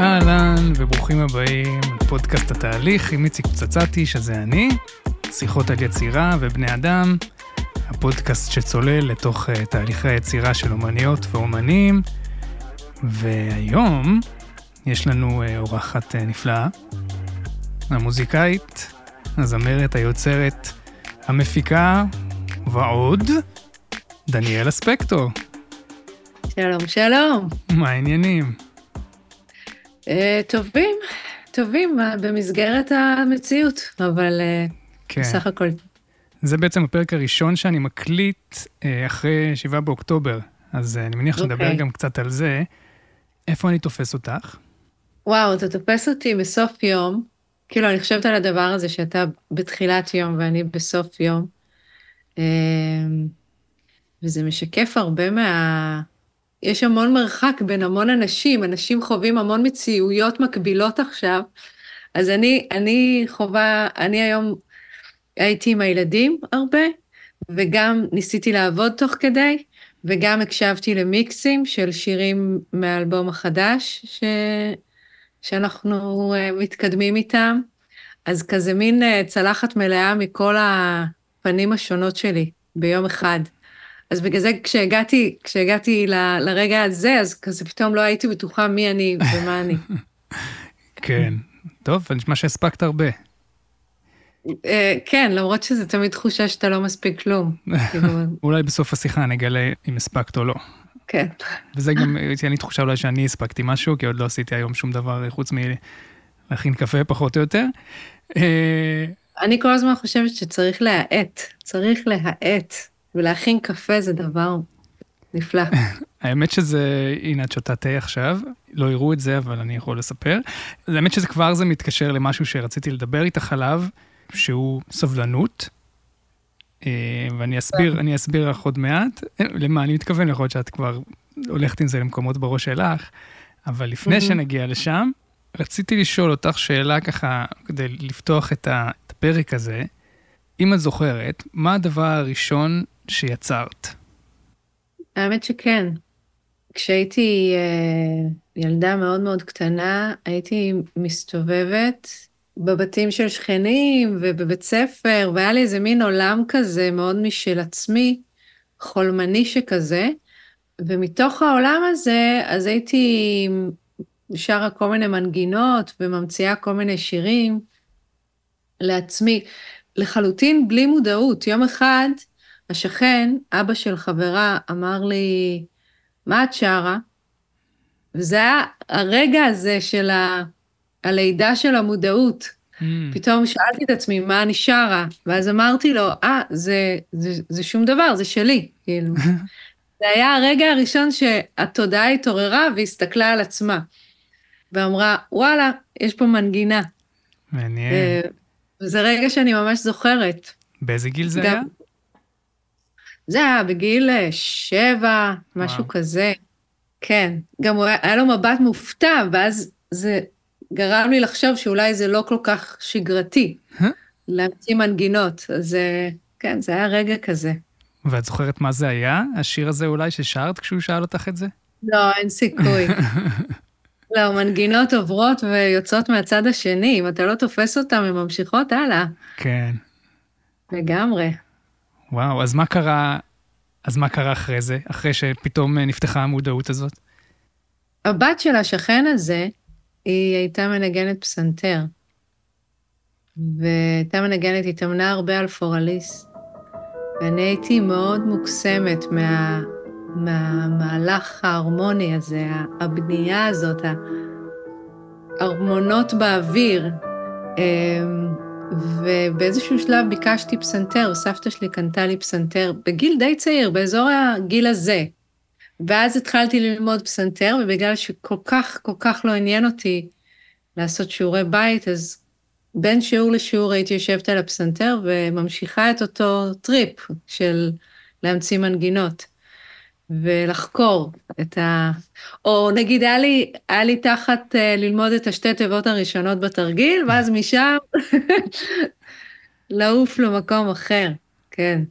אהלן וברוכים הבאים לפודקאסט התהליך עם איציק פצצתי, שזה אני, שיחות על יצירה ובני אדם, הפודקאסט שצולל לתוך uh, תהליכי היצירה של אומניות ואומנים, והיום יש לנו uh, אורחת uh, נפלאה, המוזיקאית, הזמרת, היוצרת, המפיקה ועוד, דניאלה ספקטור. שלום, שלום. מה העניינים? Uh, טובים, טובים, uh, במסגרת המציאות, אבל uh, כן. בסך הכל. זה בעצם הפרק הראשון שאני מקליט אחרי 7 באוקטובר, אז אני מניח שנדבר אוקיי. גם קצת על זה. איפה אני תופס אותך? וואו, אתה תופס אותי בסוף יום, כאילו, אני חושבת על הדבר הזה שאתה בתחילת יום ואני בסוף יום, וזה משקף הרבה מה... יש המון מרחק בין המון אנשים, אנשים חווים המון מציאויות מקבילות עכשיו, אז אני, אני חווה, אני היום הייתי עם הילדים הרבה, וגם ניסיתי לעבוד תוך כדי, וגם הקשבתי למיקסים של שירים מהאלבום החדש ש... שאנחנו uh, מתקדמים איתם. אז כזה מין uh, צלחת מלאה מכל הפנים השונות שלי ביום אחד. אז בגלל זה כשהגעתי, כשהגעתי ל, לרגע הזה, אז כזה פתאום לא הייתי בטוחה מי אני ומה אני. כן. טוב, נשמע שהספקת הרבה. uh, כן, למרות שזו תמיד תחושה שאתה לא מספיק כלום. כאילו, אולי בסוף השיחה נגלה אם הספקת או לא. כן. וזה גם, אין לי תחושה אולי שאני הספקתי משהו, כי עוד לא עשיתי היום שום דבר חוץ מלהכין קפה, פחות או יותר. אה, אני כל הזמן חושבת שצריך להאט, צריך להאט, ולהכין קפה זה דבר נפלא. האמת שזה, הנה את שותה תה עכשיו, לא יראו את זה, אבל אני יכול לספר. האמת שזה כבר זה מתקשר למשהו שרציתי לדבר איתך עליו, שהוא סובלנות. אה, ואני אסביר, אני אסביר לך עוד מעט אה, למה אני מתכוון, יכול להיות שאת כבר הולכת עם זה למקומות בראש שלך, אבל לפני. שנגיע לשם, רציתי לשאול אותך שאלה ככה, כדי לפתוח את הפרק הזה. אם את זוכרת, מה הדבר הראשון שיצרת? האמת שכן. כשהייתי אה, ילדה מאוד מאוד קטנה, הייתי מסתובבת בבתים של שכנים ובבית ספר, והיה לי איזה מין עולם כזה מאוד משל עצמי, חולמני שכזה, ומתוך העולם הזה, אז הייתי שרה כל מיני מנגינות וממציאה כל מיני שירים לעצמי, לחלוטין בלי מודעות. יום אחד, השכן, אבא של חברה, אמר לי, מה את שרה? וזה היה הרגע הזה של ה... הלידה של המודעות. Mm, פתאום שאלתי את עצמי, מה אני שרה? ואז אמרתי לו, אה, זה, זה, זה שום דבר, זה שלי, כאילו. זה היה הרגע הראשון שהתודעה התעוררה והסתכלה על עצמה. ואמרה, וואלה, יש פה מנגינה. מעניין. אה, וזה רגע שאני ממש זוכרת. באיזה גיל זה גם- היה? זה היה בגיל אה, שבע, משהו וואו. כזה. כן, גם הוא היה, היה לו מבט מופתע, ואז זה גרם לי לחשוב שאולי זה לא כל כך שגרתי? להמציא מנגינות. אז אה, כן, זה היה רגע כזה. ואת זוכרת מה זה היה? השיר הזה אולי ששרת כשהוא שאל אותך את זה? לא, אין סיכוי. לא, מנגינות עוברות ויוצאות מהצד השני, אם אתה לא תופס אותן, הן ממשיכות הלאה. כן. לגמרי. וואו, אז מה קרה, אז מה קרה אחרי זה? אחרי שפתאום אה, נפתחה המודעות הזאת? הבת של השכן הזה, היא הייתה מנגנת פסנתר. והייתה מנגנת, התאמנה הרבה על פורליס. ואני הייתי מאוד מוקסמת מה, מהמהלך ההרמוני הזה, הבנייה הזאת, הארמונות באוויר. ובאיזשהו שלב ביקשתי פסנתר, סבתא שלי קנתה לי פסנתר בגיל די צעיר, באזור הגיל הזה. ואז התחלתי ללמוד פסנתר, ובגלל שכל כך, כל כך לא עניין אותי לעשות שיעורי בית, אז בין שיעור לשיעור הייתי יושבת על הפסנתר וממשיכה את אותו טריפ של להמציא מנגינות ולחקור את ה... או נגיד, היה לי, היה לי נגיד uh, ללמוד את השתי תיבות הראשונות בתרגיל, ואז משם לעוף למקום אחר, כן.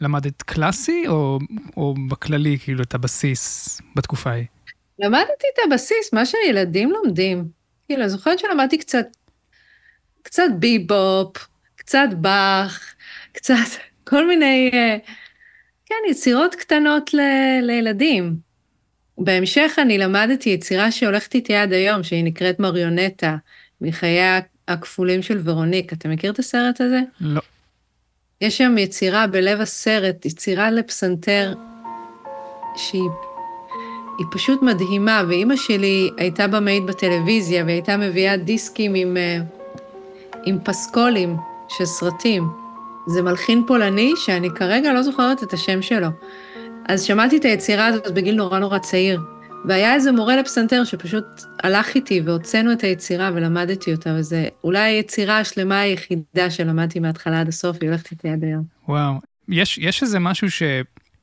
למדת קלאסי או, או בכללי, כאילו, את הבסיס בתקופה ההיא? למדתי את הבסיס, מה שילדים לומדים. כאילו, זוכרת שלמדתי קצת, קצת ביבופ, קצת באך, קצת כל מיני, אה, כן, יצירות קטנות ל, לילדים. בהמשך אני למדתי יצירה שהולכת איתי עד היום, שהיא נקראת מריונטה, מחיי הכפולים של ורוניק. אתה מכיר את הסרט הזה? לא. יש שם יצירה בלב הסרט, יצירה לפסנתר, שהיא היא פשוט מדהימה, ואימא שלי הייתה במאית בטלוויזיה, והיא הייתה מביאה דיסקים עם, אה, עם פסקולים של סרטים. זה מלחין פולני שאני כרגע לא זוכרת את השם שלו. אז שמעתי את היצירה הזאת בגיל נורא נורא צעיר, והיה איזה מורה לפסנתר שפשוט הלך איתי והוצאנו את היצירה ולמדתי אותה, וזה אולי היצירה השלמה היחידה שלמדתי מההתחלה עד הסוף, היא הולכת איתי עד היום. וואו. יש, יש איזה משהו ש...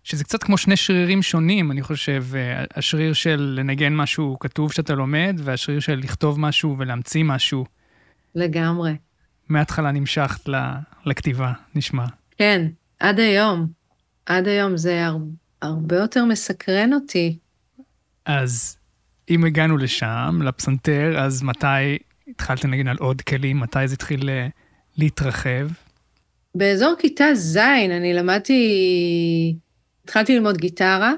שזה קצת כמו שני שרירים שונים, אני חושב, אה, השריר של לנגן משהו כתוב שאתה לומד, והשריר של לכתוב משהו ולהמציא משהו. לגמרי. מההתחלה נמשכת לכתיבה, נשמע. כן, עד היום. עד היום זה הר... הרבה יותר מסקרן אותי. אז אם הגענו לשם, לפסנתר, אז מתי התחלת לנגן על עוד כלים? מתי זה התחיל אה, להתרחב? באזור כיתה ז', אני למדתי התחלתי ללמוד גיטרה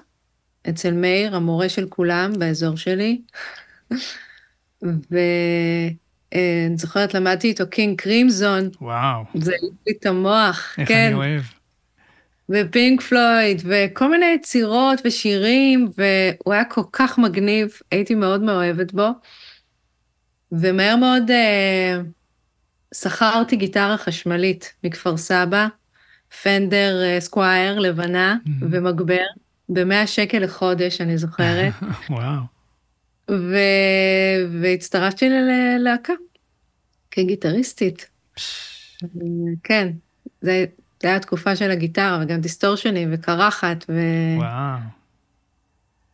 אצל מאיר, המורה של כולם באזור שלי, ואני זוכרת, למדתי איתו קינג קרימזון. וואו. זה לי את המוח, איך, כן. איך אני אוהב. ופינק פלויד, וכל מיני יצירות ושירים, והוא היה כל כך מגניב, הייתי מאוד מאוהבת בו. ומהר מאוד אה, שכרתי גיטרה חשמלית מכפר סבא, פנדר אה, סקווייר לבנה mm-hmm. ומגבר, ב-100 שקל לחודש, אני זוכרת. וואו. ו... והצטרפתי ללהקה כגיטריסטית. כן, זה, זה היה תקופה של הגיטרה, וגם דיסטורשנים וקרחת, ו... וואו.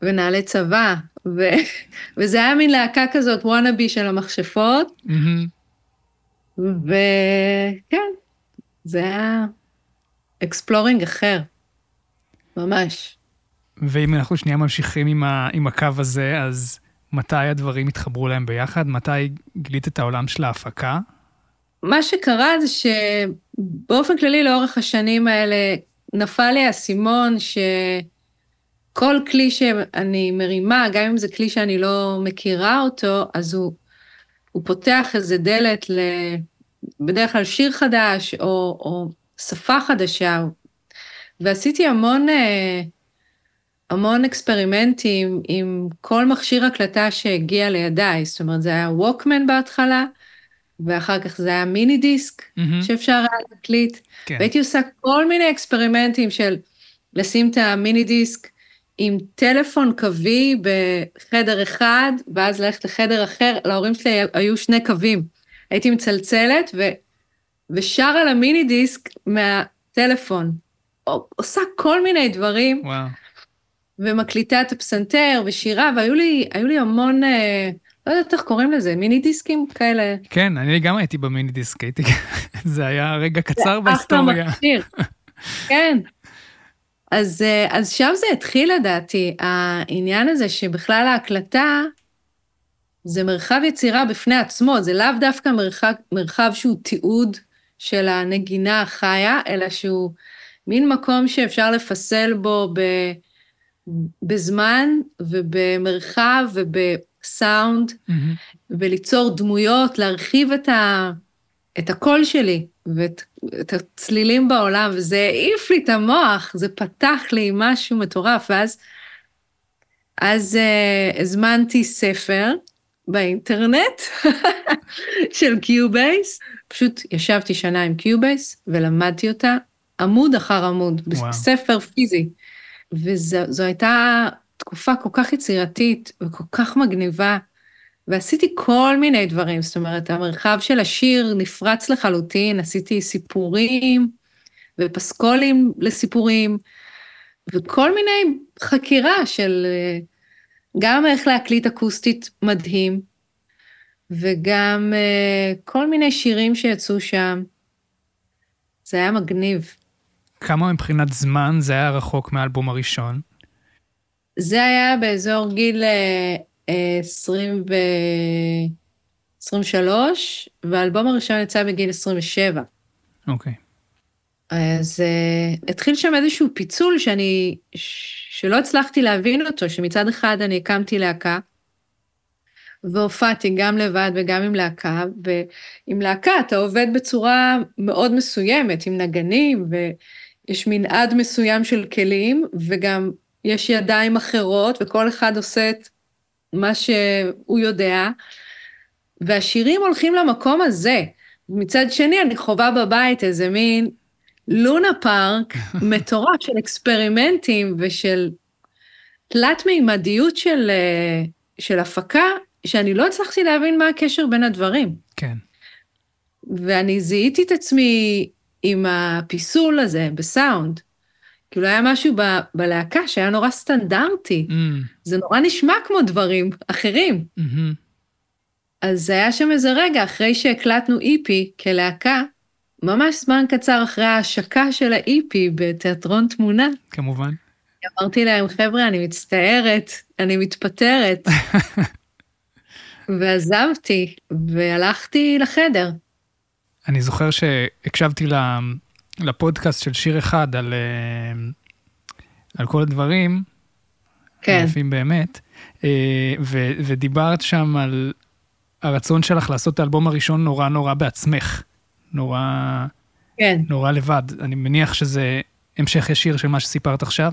ונעלי צבא, ו... וזה היה מין להקה כזאת, wannabe של המכשפות, Mm-hmm. וכן, זה היה exploring אחר, ממש. ואם אנחנו שנייה ממשיכים עם, ה, עם הקו הזה, אז מתי הדברים התחברו להם ביחד? מתי גילית את העולם של ההפקה? מה שקרה זה שבאופן כללי לאורך השנים האלה נפל לי האסימון שכל כלי שאני מרימה, גם אם זה כלי שאני לא מכירה אותו, אז הוא, הוא פותח איזה דלת ל... בדרך כלל שיר חדש או, או שפה חדשה, ועשיתי המון, אה, המון אקספרימנטים עם כל מכשיר הקלטה שהגיע לידיי, זאת אומרת, זה היה ווקמן בהתחלה, ואחר כך זה היה מיני דיסק mm-hmm. שאפשר היה להקליט, כן. והייתי עושה כל מיני אקספרימנטים של לשים את המיני דיסק עם טלפון קווי בחדר אחד, ואז ללכת לחדר אחר, להורים שלי היו שני קווים. הייתי מצלצלת, ו... ושר על המיני דיסק מהטלפון. עושה כל מיני דברים. וואו. ומקליטה את הפסנתר ושירה, והיו לי, לי המון, אה, לא יודעת איך קוראים לזה, מיני דיסקים כאלה. כן, אני גם הייתי במיני דיסק, הייתי, זה היה רגע קצר בהיסטוריה. כן. אז, אה, אז שם זה התחיל לדעתי, העניין הזה שבכלל ההקלטה זה מרחב יצירה בפני עצמו, זה לאו דווקא מרחב, מרחב שהוא תיעוד של הנגינה החיה, אלא שהוא מין מקום שאפשר לפסל בו ב, בזמן ובמרחב ובסאונד, mm-hmm. וליצור דמויות, להרחיב את, ה, את הקול שלי ואת את הצלילים בעולם, וזה העיף לי את המוח, זה פתח לי משהו מטורף, ואז אז uh, הזמנתי ספר, באינטרנט של Cubase. פשוט ישבתי שנה עם Cubase ולמדתי אותה עמוד אחר עמוד, וואו. בספר פיזי. וזו הייתה תקופה כל כך יצירתית וכל כך מגניבה, ועשיתי כל מיני דברים, זאת אומרת, המרחב של השיר נפרץ לחלוטין, עשיתי סיפורים ופסקולים לסיפורים, וכל מיני חקירה של גם איך להקליט אקוסטית מדהים, וגם uh, כל מיני שירים שיצאו שם. זה היה מגניב. כמה מבחינת זמן זה היה רחוק מהאלבום הראשון? זה היה באזור גיל 20 ו... 23, והאלבום הראשון יצא בגיל 27. אוקיי. Okay. אז uh, התחיל שם איזשהו פיצול שאני, שלא הצלחתי להבין אותו, שמצד אחד אני הקמתי להקה, והופעתי גם לבד וגם עם להקה, ועם להקה אתה עובד בצורה מאוד מסוימת, עם נגנים, ויש מנעד מסוים של כלים, וגם יש ידיים אחרות, וכל אחד עושה את מה שהוא יודע, והשירים הולכים למקום הזה. מצד שני, אני חווה בבית איזה מין לונה פארק מטורף של אקספרימנטים ושל תלת-מימדיות של, אה, של הפקה, שאני לא הצלחתי להבין מה הקשר בין הדברים. כן. ואני זיהיתי את עצמי עם הפיסול הזה בסאונד. כאילו היה משהו ב, בלהקה שהיה נורא סטנדרטי. Mm. זה נורא נשמע כמו דברים אחרים. Mm-hmm. אז היה שם איזה רגע, אחרי שהקלטנו איפי e כלהקה, ממש זמן קצר אחרי ההשקה של האיפי בתיאטרון תמונה. כמובן. אמרתי להם, חבר'ה, אני מצטערת, אני מתפטרת. ועזבתי, והלכתי לחדר. אני זוכר שהקשבתי לפודקאסט של שיר אחד על, אה, על כל הדברים, כן. יפים באמת, אה, ו, ודיברת שם על הרצון שלך לעשות את האלבום הראשון נורא נורא בעצמך. נורא, כן. נורא לבד. אני מניח שזה המשך ישיר של מה שסיפרת עכשיו.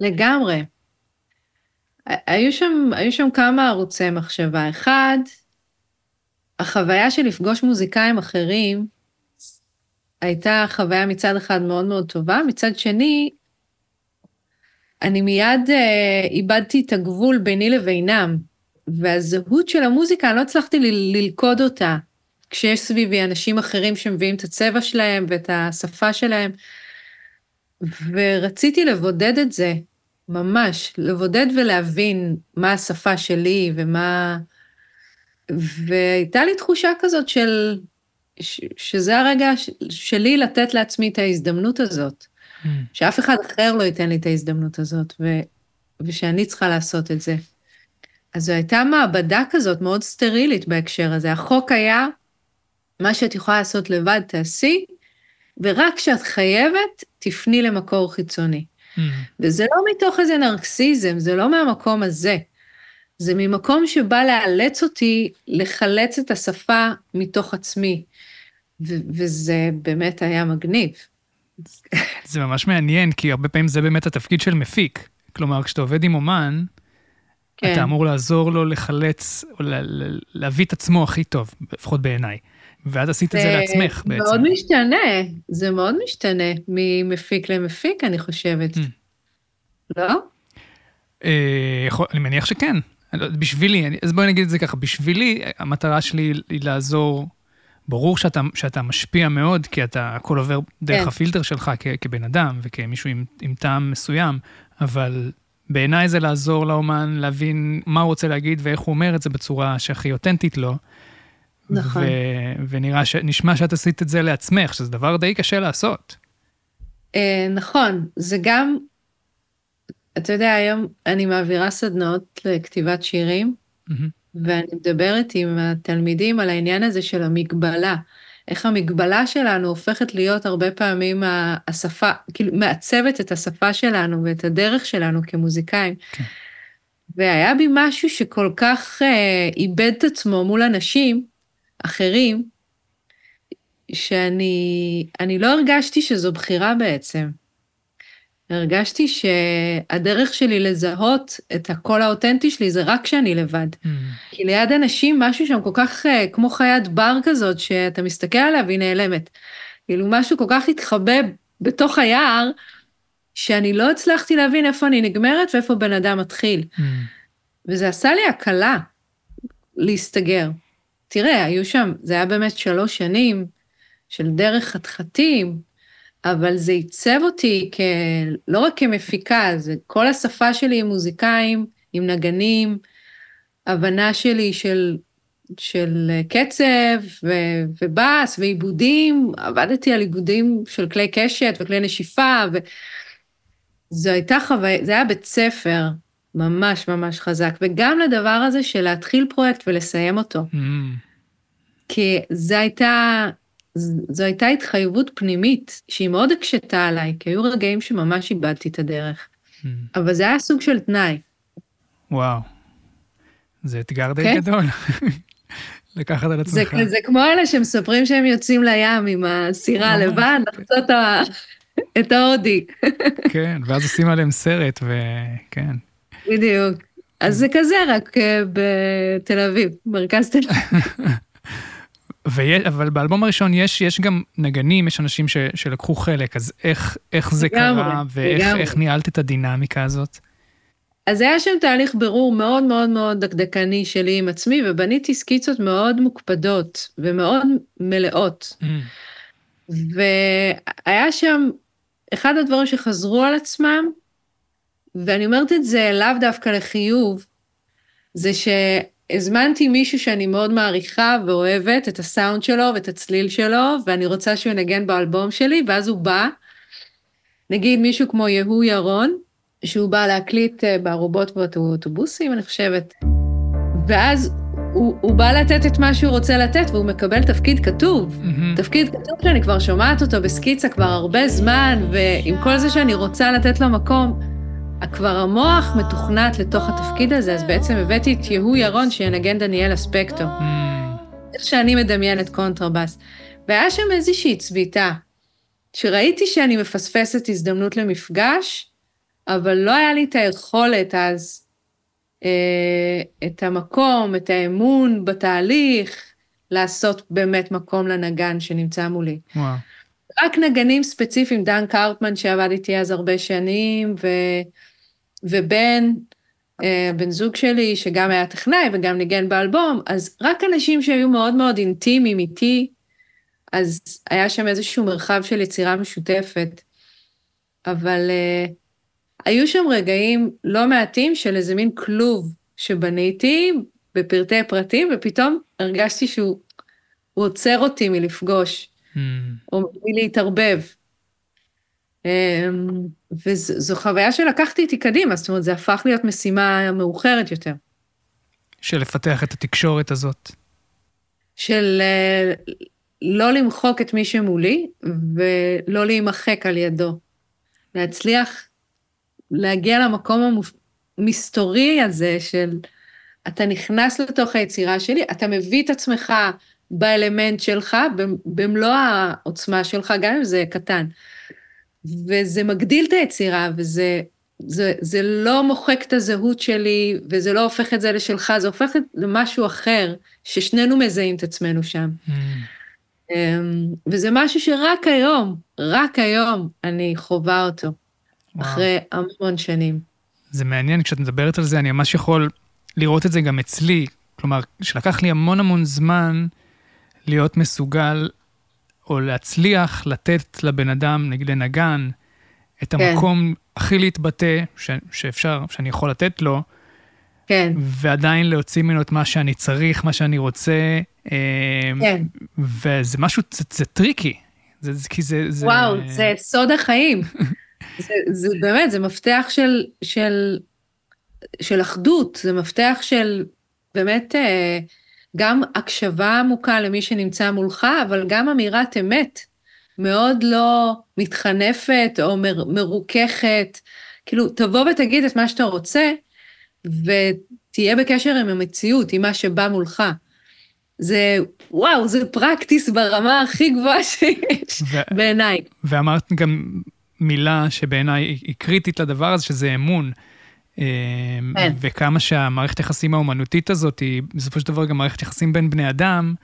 לגמרי. היו שם, היו שם כמה ערוצי מחשבה. אחד, החוויה של לפגוש מוזיקאים אחרים הייתה חוויה מצד אחד מאוד מאוד טובה, מצד שני, אני מיד אה, איבדתי את הגבול ביני לבינם, והזהות של המוזיקה, אני לא הצלחתי ל- ללכוד אותה. כשיש סביבי אנשים אחרים שמביאים את הצבע שלהם ואת השפה שלהם. ורציתי לבודד את זה, ממש, לבודד ולהבין מה השפה שלי ומה... והייתה לי תחושה כזאת של... ש... שזה הרגע שלי לתת לעצמי את ההזדמנות הזאת. Mm. שאף אחד אחר לא ייתן לי את ההזדמנות הזאת, ו... ושאני צריכה לעשות את זה. אז זו הייתה מעבדה כזאת מאוד סטרילית בהקשר הזה. החוק היה, מה שאת יכולה לעשות לבד, תעשי, ורק כשאת חייבת, תפני למקור חיצוני. Mm-hmm. וזה לא מתוך איזה נרקסיזם, זה לא מהמקום הזה. זה ממקום שבא לאלץ אותי לחלץ את השפה מתוך עצמי. ו- וזה באמת היה מגניב. זה ממש מעניין, כי הרבה פעמים זה באמת התפקיד של מפיק. כלומר, כשאתה עובד עם אומן, כן. אתה אמור לעזור לו לחלץ, או להביא את עצמו הכי טוב, לפחות בעיניי. ואז עשית את זה לעצמך בעצם. זה מאוד משתנה, זה מאוד משתנה ממפיק למפיק, אני חושבת. Mm. לא? אה, אני מניח שכן. לא, בשבילי, אז בואי נגיד את זה ככה, בשבילי המטרה שלי היא לעזור, ברור שאתה, שאתה משפיע מאוד, כי אתה, הכל עובר דרך כן. הפילטר שלך כ, כבן אדם וכמישהו עם, עם טעם מסוים, אבל בעיניי זה לעזור לאומן להבין מה הוא רוצה להגיד ואיך הוא אומר את זה בצורה שהכי אותנטית לו. נכון. ו- ונראה, ש- נשמע שאת עשית את זה לעצמך, שזה דבר די קשה לעשות. אה, נכון, זה גם, אתה יודע, היום אני מעבירה סדנאות לכתיבת שירים, mm-hmm. ואני מדברת עם התלמידים על העניין הזה של המגבלה. איך המגבלה שלנו הופכת להיות הרבה פעמים השפה, כאילו מעצבת את השפה שלנו ואת הדרך שלנו כמוזיקאים. כן. והיה בי משהו שכל כך אה, איבד את עצמו מול אנשים אחרים, שאני לא הרגשתי שזו בחירה בעצם. הרגשתי שהדרך שלי לזהות את הקול האותנטי שלי זה רק כשאני לבד. Mm. כי ליד אנשים משהו שם כל כך uh, כמו חיית בר כזאת, שאתה מסתכל עליה והיא נעלמת. כאילו משהו כל כך התחבא בתוך היער, שאני לא הצלחתי להבין איפה אני נגמרת ואיפה בן אדם מתחיל. Mm. וזה עשה לי הקלה להסתגר. תראה, היו שם, זה היה באמת שלוש שנים של דרך חתחתים, אבל זה עיצב אותי כ... לא רק כמפיקה, זה כל השפה שלי עם מוזיקאים, עם נגנים, הבנה שלי של, של קצב ו... ובאס ועיבודים, עבדתי על עיבודים של כלי קשת וכלי נשיפה, ו... זו הייתה חוויה, זה היה בית ספר ממש ממש חזק, וגם לדבר הזה של להתחיל פרויקט ולסיים אותו. Mm, כי זו הייתה, זו הייתה התחייבות פנימית שהיא מאוד הקשתה עליי, כי היו רגעים שממש איבדתי את הדרך. mm. אבל זה היה סוג של תנאי. וואו. זה אתגר די כן. גדול. לקחת על זה, עצמך. זה כמו אלה שמספרים שהם יוצאים לים עם הסירה. לבד, לחצות ה- את ההודי. כן, ואז עושים עליהם סרט, וכן. בדיוק. אז זה כזה, רק אה, בתל אביב, מרכז תל אביב. ויש, אבל באלבום הראשון יש, יש גם נגנים, יש אנשים ש, שלקחו חלק, אז איך, איך זה לגמרי, קרה, ואיך. איך ניהלת את הדינמיקה הזאת? אז היה שם תהליך בירור מאוד מאוד מאוד דקדקני שלי עם עצמי, ובניתי סקיצות מאוד מוקפדות ומאוד מלאות. Mm, והיה שם אחד הדברים שחזרו על עצמם, ואני אומרת את זה לאו דווקא לחיוב, זה שהזמנתי מישהו שאני מאוד מעריכה ואוהבת את הסאונד שלו ואת הצליל שלו, ואני רוצה שהוא ינגן באלבום שלי, ואז הוא בא, נגיד מישהו כמו יהוא ירון, שהוא בא להקליט אה, בארובות באוטובוסים, אני חושבת, ואז הוא, הוא בא לתת את מה שהוא רוצה לתת, והוא מקבל תפקיד כתוב. מהמם. תפקיד כתוב שאני כבר שומעת אותו בסקיצה כבר הרבה זמן, ועם כל זה שאני רוצה לתת לו מקום, כבר המוח מתוכנת לתוך התפקיד הזה, אז בעצם הבאתי את יהוא ירון שינגן דניאלה ספקטור, Mm, איך שאני מדמיינת קונטרבאס. והיה שם איזושהי צביטה, שראיתי שאני מפספסת הזדמנות למפגש, אבל לא היה לי את היכולת אז, אה, את המקום, את האמון בתהליך, לעשות באמת מקום לנגן שנמצא מולי. וואו. רק נגנים ספציפיים, דן קרפמן שעבד איתי אז הרבה שנים, ו... ובן, אה, בן זוג שלי, שגם היה טכנאי וגם ניגן באלבום, אז רק אנשים שהיו מאוד מאוד אינטימיים איתי, אז היה שם איזשהו מרחב של יצירה משותפת. אבל uh, היו שם רגעים לא מעטים של איזה מין כלוב שבניתי בפרטי פרטים, ופתאום הרגשתי שהוא הוא עוצר אותי מלפגוש. Mm, או מלהתערבב. אמ, וזו חוויה שלקחתי איתי קדימה, זאת אומרת, זה הפך להיות משימה מאוחרת יותר. של לפתח את התקשורת הזאת. של אה, לא למחוק את מי שמולי ולא להימחק על ידו. להצליח להגיע למקום המסתורי הזה של אתה נכנס לתוך היצירה שלי, אתה מביא את עצמך באלמנט שלך, במלוא העוצמה שלך, גם אם זה קטן. וזה מגדיל את היצירה, וזה זה, זה לא מוחק את הזהות שלי, וזה לא הופך את זה לשלך, זה הופך את למשהו אחר, ששנינו מזהים את עצמנו שם. Mm, וזה משהו שרק היום, רק היום, אני חווה אותו, וואו. אחרי המון שנים. זה מעניין, כשאת מדברת על זה, אני ממש יכול לראות את זה גם אצלי. כלומר, שלקח לי המון המון זמן להיות מסוגל, או להצליח לתת לבן אדם, נגיד לנגן, את כן. המקום הכי להתבטא ש- שאפשר, שאני יכול לתת לו, כן, ועדיין להוציא ממנו את מה שאני צריך, מה שאני רוצה. אה, כן. וזה משהו, זה, זה tricky. זה, זה, כי זה... זה... וואו, זה סוד החיים. זה, זה באמת, זה מפתח של, של, של אחדות, זה מפתח של באמת אה, גם הקשבה עמוקה למי שנמצא מולך, אבל גם אמירת אמת, מאוד לא מתחנפת או מר, מרוככת. כאילו, תבוא ותגיד את מה שאתה רוצה, ותהיה בקשר עם המציאות, עם מה שבא מולך. זה, וואו, זה פרקטיס ברמה הכי גבוהה שיש, ו- בעיניי. ואמרת גם מילה שבעיניי היא קריטית לדבר הזה, שזה אמון. אה, כן. וכמה שהמערכת יחסים האומנותית הזאת היא בסופו של דבר גם מערכת יחסים בין בני אדם,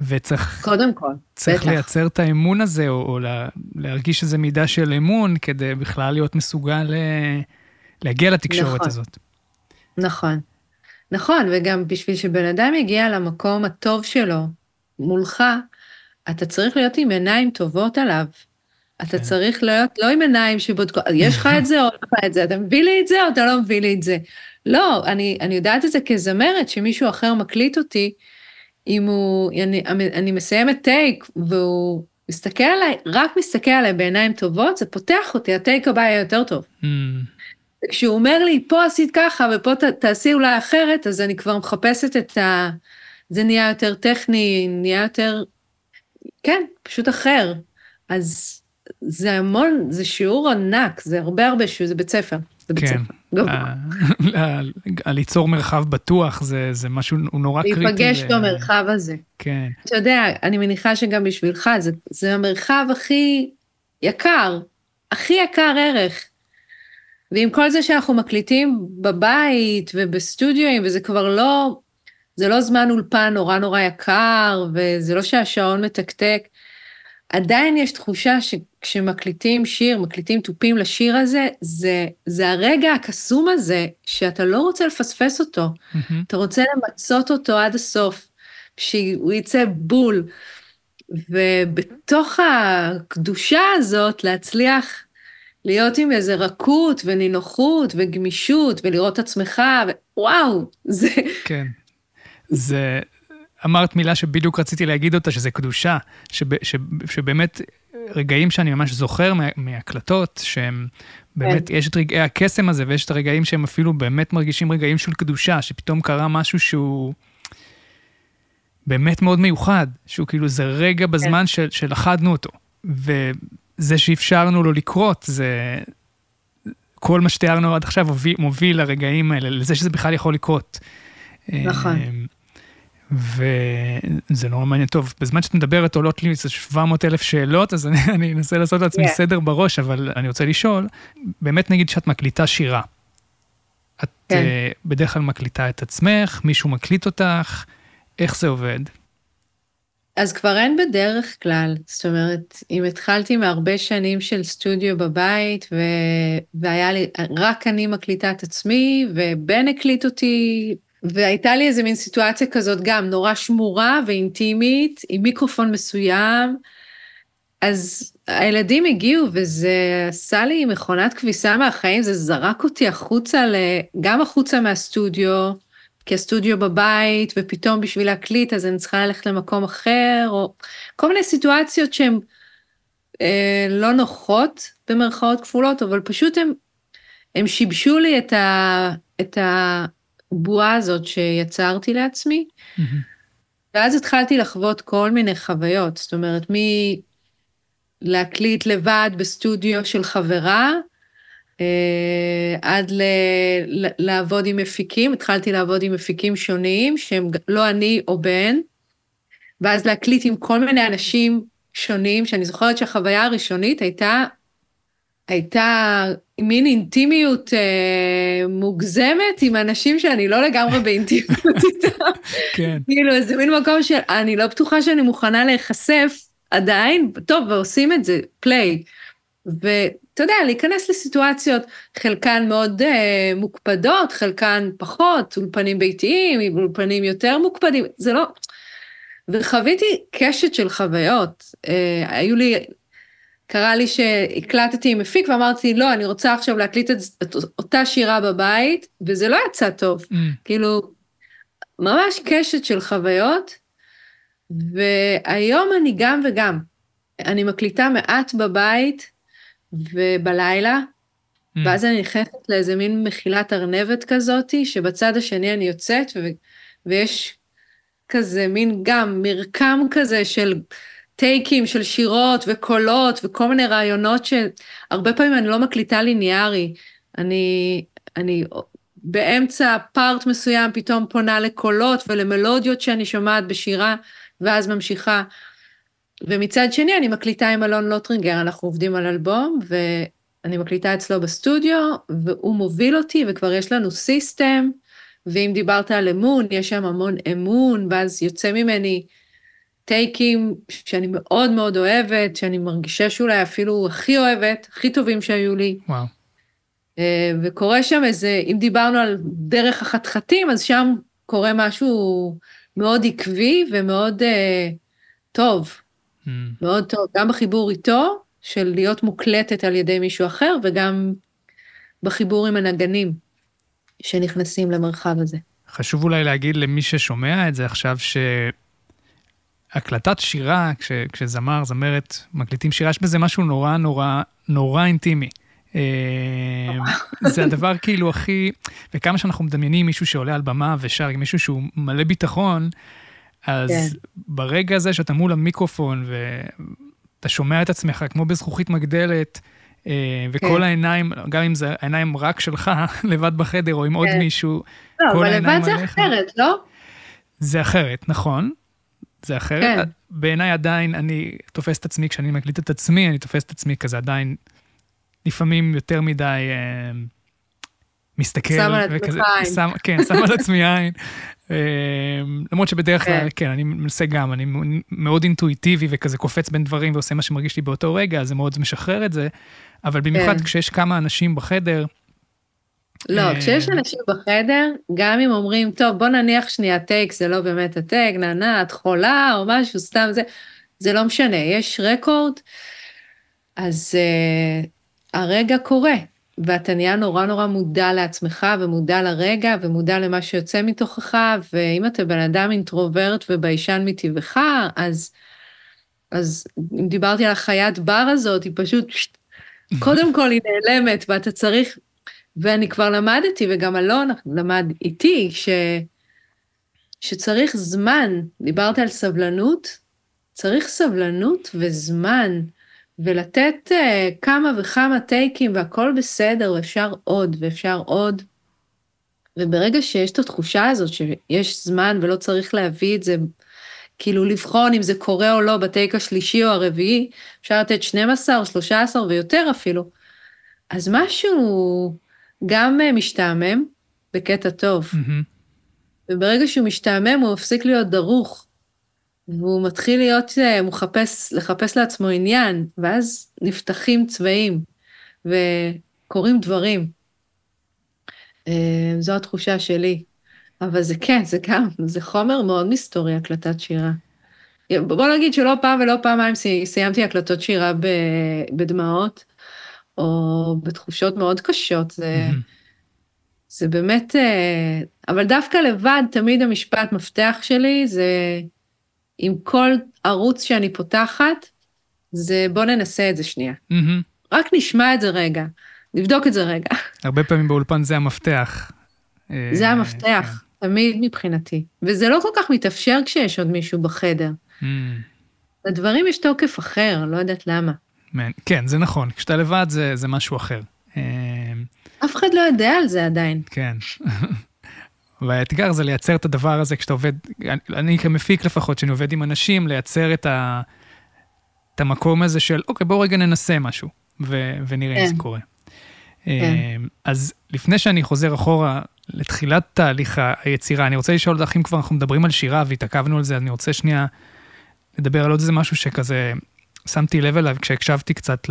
וצריך קודם כל, צריך בטח. לייצר את האמון הזה, או, או לה, להרגיש איזו מידה של אמון, כדי בכלל להיות מסוגל אה, להגיע לתקשורת נכון. הזאת. נכון. נכון, וגם בשביל שבן אדם יגיע למקום הטוב שלו מולך, אתה צריך להיות עם עיניים טובות עליו. אתה כן. צריך להיות לא עם עיניים שבודקות, יש לך את זה או אין לך את זה, אתה מביא לי את זה או אתה לא מביא לי את זה. לא, אני, אני יודעת את זה כזמרת, שמישהו אחר מקליט אותי, אם הוא, אני, אני מסיימת טייק והוא מסתכל עליי, רק מסתכל עליי בעיניים טובות, זה פותח אותי, הטייק הבא יהיה יותר טוב. Mm, כשהוא אומר לי, פה עשית ככה ופה ת, תעשי אולי אחרת, אז אני כבר מחפשת את ה... זה נהיה יותר טכני, נהיה יותר... כן, פשוט אחר. אז זה המון, זה שיעור ענק, זה הרבה הרבה שיעור, זה בית ספר. זה בית כן. ספר. גבוה. ה- ה- ליצור מרחב בטוח זה, זה משהו הוא נורא קריטי. להיפגש במרחב הזה. כן, אתה יודע, אני מניחה שגם בשבילך, זה, זה המרחב הכי יקר, הכי יקר ערך. ועם כל זה שאנחנו מקליטים בבית ובסטודיואים, וזה כבר לא, זה לא זמן אולפן נורא נורא יקר, וזה לא שהשעון מתקתק, עדיין יש תחושה שכשמקליטים שיר, מקליטים תופים לשיר הזה, זה, זה הרגע הקסום הזה, שאתה לא רוצה לפספס אותו. מהמם. אתה רוצה למצות אותו עד הסוף, שהוא יצא בול. ובתוך הקדושה הזאת, להצליח להיות עם איזה רכות ונינוחות וגמישות ולראות את עצמך, וואו, זה... כן. זה, אמרת מילה שבדיוק רציתי להגיד אותה, שזה קדושה, שב, ש, שבאמת רגעים שאני ממש זוכר מה, מהקלטות, שהם באמת, יש את רגעי הקסם הזה, ויש את הרגעים שהם אפילו באמת מרגישים רגעים של קדושה, שפתאום קרה משהו שהוא באמת מאוד מיוחד, שהוא כאילו זה רגע בזמן של, שלכדנו אותו, וזה שאפשרנו לו לקרות, זה... כל מה שתיארנו עד עכשיו מוביל, מוביל לרגעים האלה, לזה שזה בכלל יכול לקרות. נכון. וזה נורא מעניין. טוב, בזמן שאת מדברת עולות לי איזה 700 אלף שאלות, אז אני, אני אנסה לעשות לעצמי Yeah. סדר בראש, אבל אני רוצה לשאול, באמת נגיד שאת מקליטה שירה. את כן. uh, בדרך כלל מקליטה את עצמך, מישהו מקליט אותך, איך זה עובד? אז כבר אין בדרך כלל, זאת אומרת, אם התחלתי מהרבה שנים של סטודיו בבית, ו... והיה לי, רק אני מקליטה את עצמי, ובן הקליט אותי, והייתה לי איזה מין סיטואציה כזאת גם נורא שמורה ואינטימית, עם מיקרופון מסוים, אז הילדים הגיעו וזה עשה לי מכונת כביסה מהחיים, זה זרק אותי החוצה. גם החוצה מהסטודיו, כי הסטודיו בבית, ופתאום בשביל להקליט אז אני צריכה ללכת למקום אחר, או כל מיני סיטואציות שהן אה, לא נוחות במרכאות כפולות, אבל פשוט הם שיבשו לי את, ה, את הבועה הזאת שיצרתי לעצמי, ואז התחלתי לחוות כל מיני חוויות, זאת אומרת, מלהקליט לבד בסטודיו של חברה, אה, עד ל, ל, לעבוד עם מפיקים, התחלתי לעבוד עם מפיקים שונים, שהם לא אני או בן, ואז להקליט עם כל מיני אנשים שונים, שאני זוכרת שהחוויה הראשונית הייתה, הייתה מין אינטימיות אה, מוגזמת עם אנשים שאני לא לגמרי באינטימיות איתם. כן, כאילו איזה מין מקום שאני לא בטוחה שאני מוכנה להיחשף עדיין, טוב, ועושים את זה, פליי. ואתה יודע, להיכנס לסיטואציות, חלקן מאוד אה, מוקפדות, חלקן פחות, אולפנים ביתיים, אולפנים יותר מוקפדים, זה לא... וחוויתי קשת של חוויות. אה, היו לי, קרה לי שהקלטתי עם מפיק ואמרתי, לא, אני רוצה עכשיו להקליט את, את אותה שירה בבית, וזה לא יצא טוב. Mm, כאילו, ממש קשת של חוויות, והיום אני גם וגם. אני מקליטה מעט בבית ובלילה, mm, ואז אני נכנסת לאיזה מין מחילת ארנבת כזאתי, שבצד השני אני יוצאת, ו- ויש כזה מין גם מרקם כזה של טייקים של שירות וקולות וכל מיני רעיונות שהרבה פעמים אני לא מקליטה ליניארי. אני, אני באמצע part מסוים פתאום פונה לקולות ולמלודיות שאני שומעת בשירה, ואז ממשיכה. ומצד שני אני מקליטה עם אלון לוטרינגר, אנחנו עובדים על אלבום, ואני מקליטה אצלו בסטודיו, והוא מוביל אותי, וכבר יש לנו system, ואם דיברת על אמון, יש שם המון אמון, ואז יוצא ממני טייקים שאני מאוד מאוד אוהבת, שאני מרגישה שאולי אפילו הכי אוהבת, הכי טובים שהיו לי. וואו. אה, וקורה שם איזה, אם דיברנו על דרך החתחתים, אז שם קורה משהו מאוד עקבי ומאוד uh, טוב, Mm, מאוד טוב, גם בחיבור איתו, של להיות מוקלטת על ידי מישהו אחר, וגם בחיבור עם הנגנים שנכנסים למרחב הזה. חשוב אולי להגיד למי ששומע את זה עכשיו, הקלטת שירה, כש, כשזמר, זמרת, מקליטים שירה, יש בזה משהו נורא נורא נורא אינטימי. אה, זה הדבר כאילו הכי, וכמה שאנחנו מדמיינים מישהו שעולה על במה ושר עם מישהו שהוא מלא ביטחון, אז כן. ברגע הזה שאתה מול המיקרופון ואתה שומע את עצמך כמו בזכוכית מגדלת, אה, וכל כן. העיניים, גם אם זה העיניים רק שלך, לבד בחדר, או עם כן. עוד מישהו, לא, כל העיניים עליך. לא, אבל לבד זה אחרת, לא? זה אחרת, נכון. זה אחרת. כן. בעיניי עדיין, אני תופס את עצמי, כשאני מקליט את עצמי, אני תופס את עצמי כזה עדיין, לפעמים יותר מדי אה, מסתכל. שם על עצמך עין. שם, כן, שם על עצמי עין. אה, למרות שבדרך כלל, כן. כן, אני מנסה גם, אני מאוד אינטואיטיבי וכזה קופץ בין דברים ועושה מה שמרגיש לי באותו רגע, זה מאוד משחרר את זה. אבל במיוחד כן. כשיש כמה אנשים בחדר. לא, אה... כשיש אנשים בחדר, גם אם אומרים, טוב, בוא נניח שנייה טייק, זה לא באמת הטייק, נענה, את חולה או משהו, סתם זה, זה לא משנה, יש רקורד, אז uh, הרגע קורה, ואתה נהיה נורא נורא מודע לעצמך, ומודע לרגע, ומודע למה שיוצא מתוכך, ואם אתה בן אדם אינטרוברט וביישן מטבעך, אז, אז אם דיברתי על החיית בר הזאת, היא פשוט קודם כל היא נעלמת, ואתה צריך, ואני כבר למדתי, וגם אלון למד איתי, ש, שצריך זמן, דיברת על סבלנות, צריך סבלנות וזמן, ולתת uh, כמה וכמה טייקים והכל בסדר, ואפשר עוד ואפשר עוד. וברגע שיש את התחושה הזאת שיש זמן ולא צריך להביא את זה, כאילו לבחון אם זה קורה או לא בטייק השלישי או הרביעי, אפשר לתת 12, 13 ויותר אפילו. אז משהו גם אה, משתעמם, בקטע טוב. Mm-hmm. וברגע שהוא משתעמם הוא מפסיק להיות דרוך, והוא מתחיל להיות, אה, הוא מחפש, לחפש לעצמו עניין, ואז נפתחים צבעים וקורים דברים. אה, זו התחושה שלי. אבל זה כן, זה גם, זה חומר מאוד מסתורי, הקלטת שירה. בוא נגיד שלא פעם ולא פעמיים סיימתי הקלטות שירה בדמעות, או בתחושות מאוד קשות. זה. זה באמת, אה, אבל דווקא לבד, תמיד המשפט מפתח שלי זה, עם כל ערוץ שאני פותחת, זה בוא ננסה את זה שנייה. רק נשמע את זה רגע, נבדוק את זה רגע. הרבה פעמים באולפן זה המפתח. זה אה, המפתח, כן. תמיד מבחינתי. וזה לא כל כך מתאפשר כשיש עוד מישהו בחדר. לדברים יש תוקף אחר, לא יודעת למה. כן, זה נכון, כשאתה לבד זה, זה משהו אחר. אה, אף אחד לא יודע על זה עדיין. כן. והאתגר זה לייצר את הדבר הזה כשאתה עובד, אני כמפיק לפחות, כשאני עובד עם אנשים, לייצר את, ה, את המקום הזה של, אוקיי, בואו רגע ננסה משהו, ו, ונראה כן. אם זה כן. קורה. כן. אה, אז לפני שאני חוזר אחורה לתחילת תהליך היצירה, אני רוצה לשאול אותך, אם כבר אנחנו מדברים על שירה והתעכבנו על זה, אני רוצה שנייה לדבר על עוד איזה משהו שכזה שמתי לב אליו כשהקשבתי קצת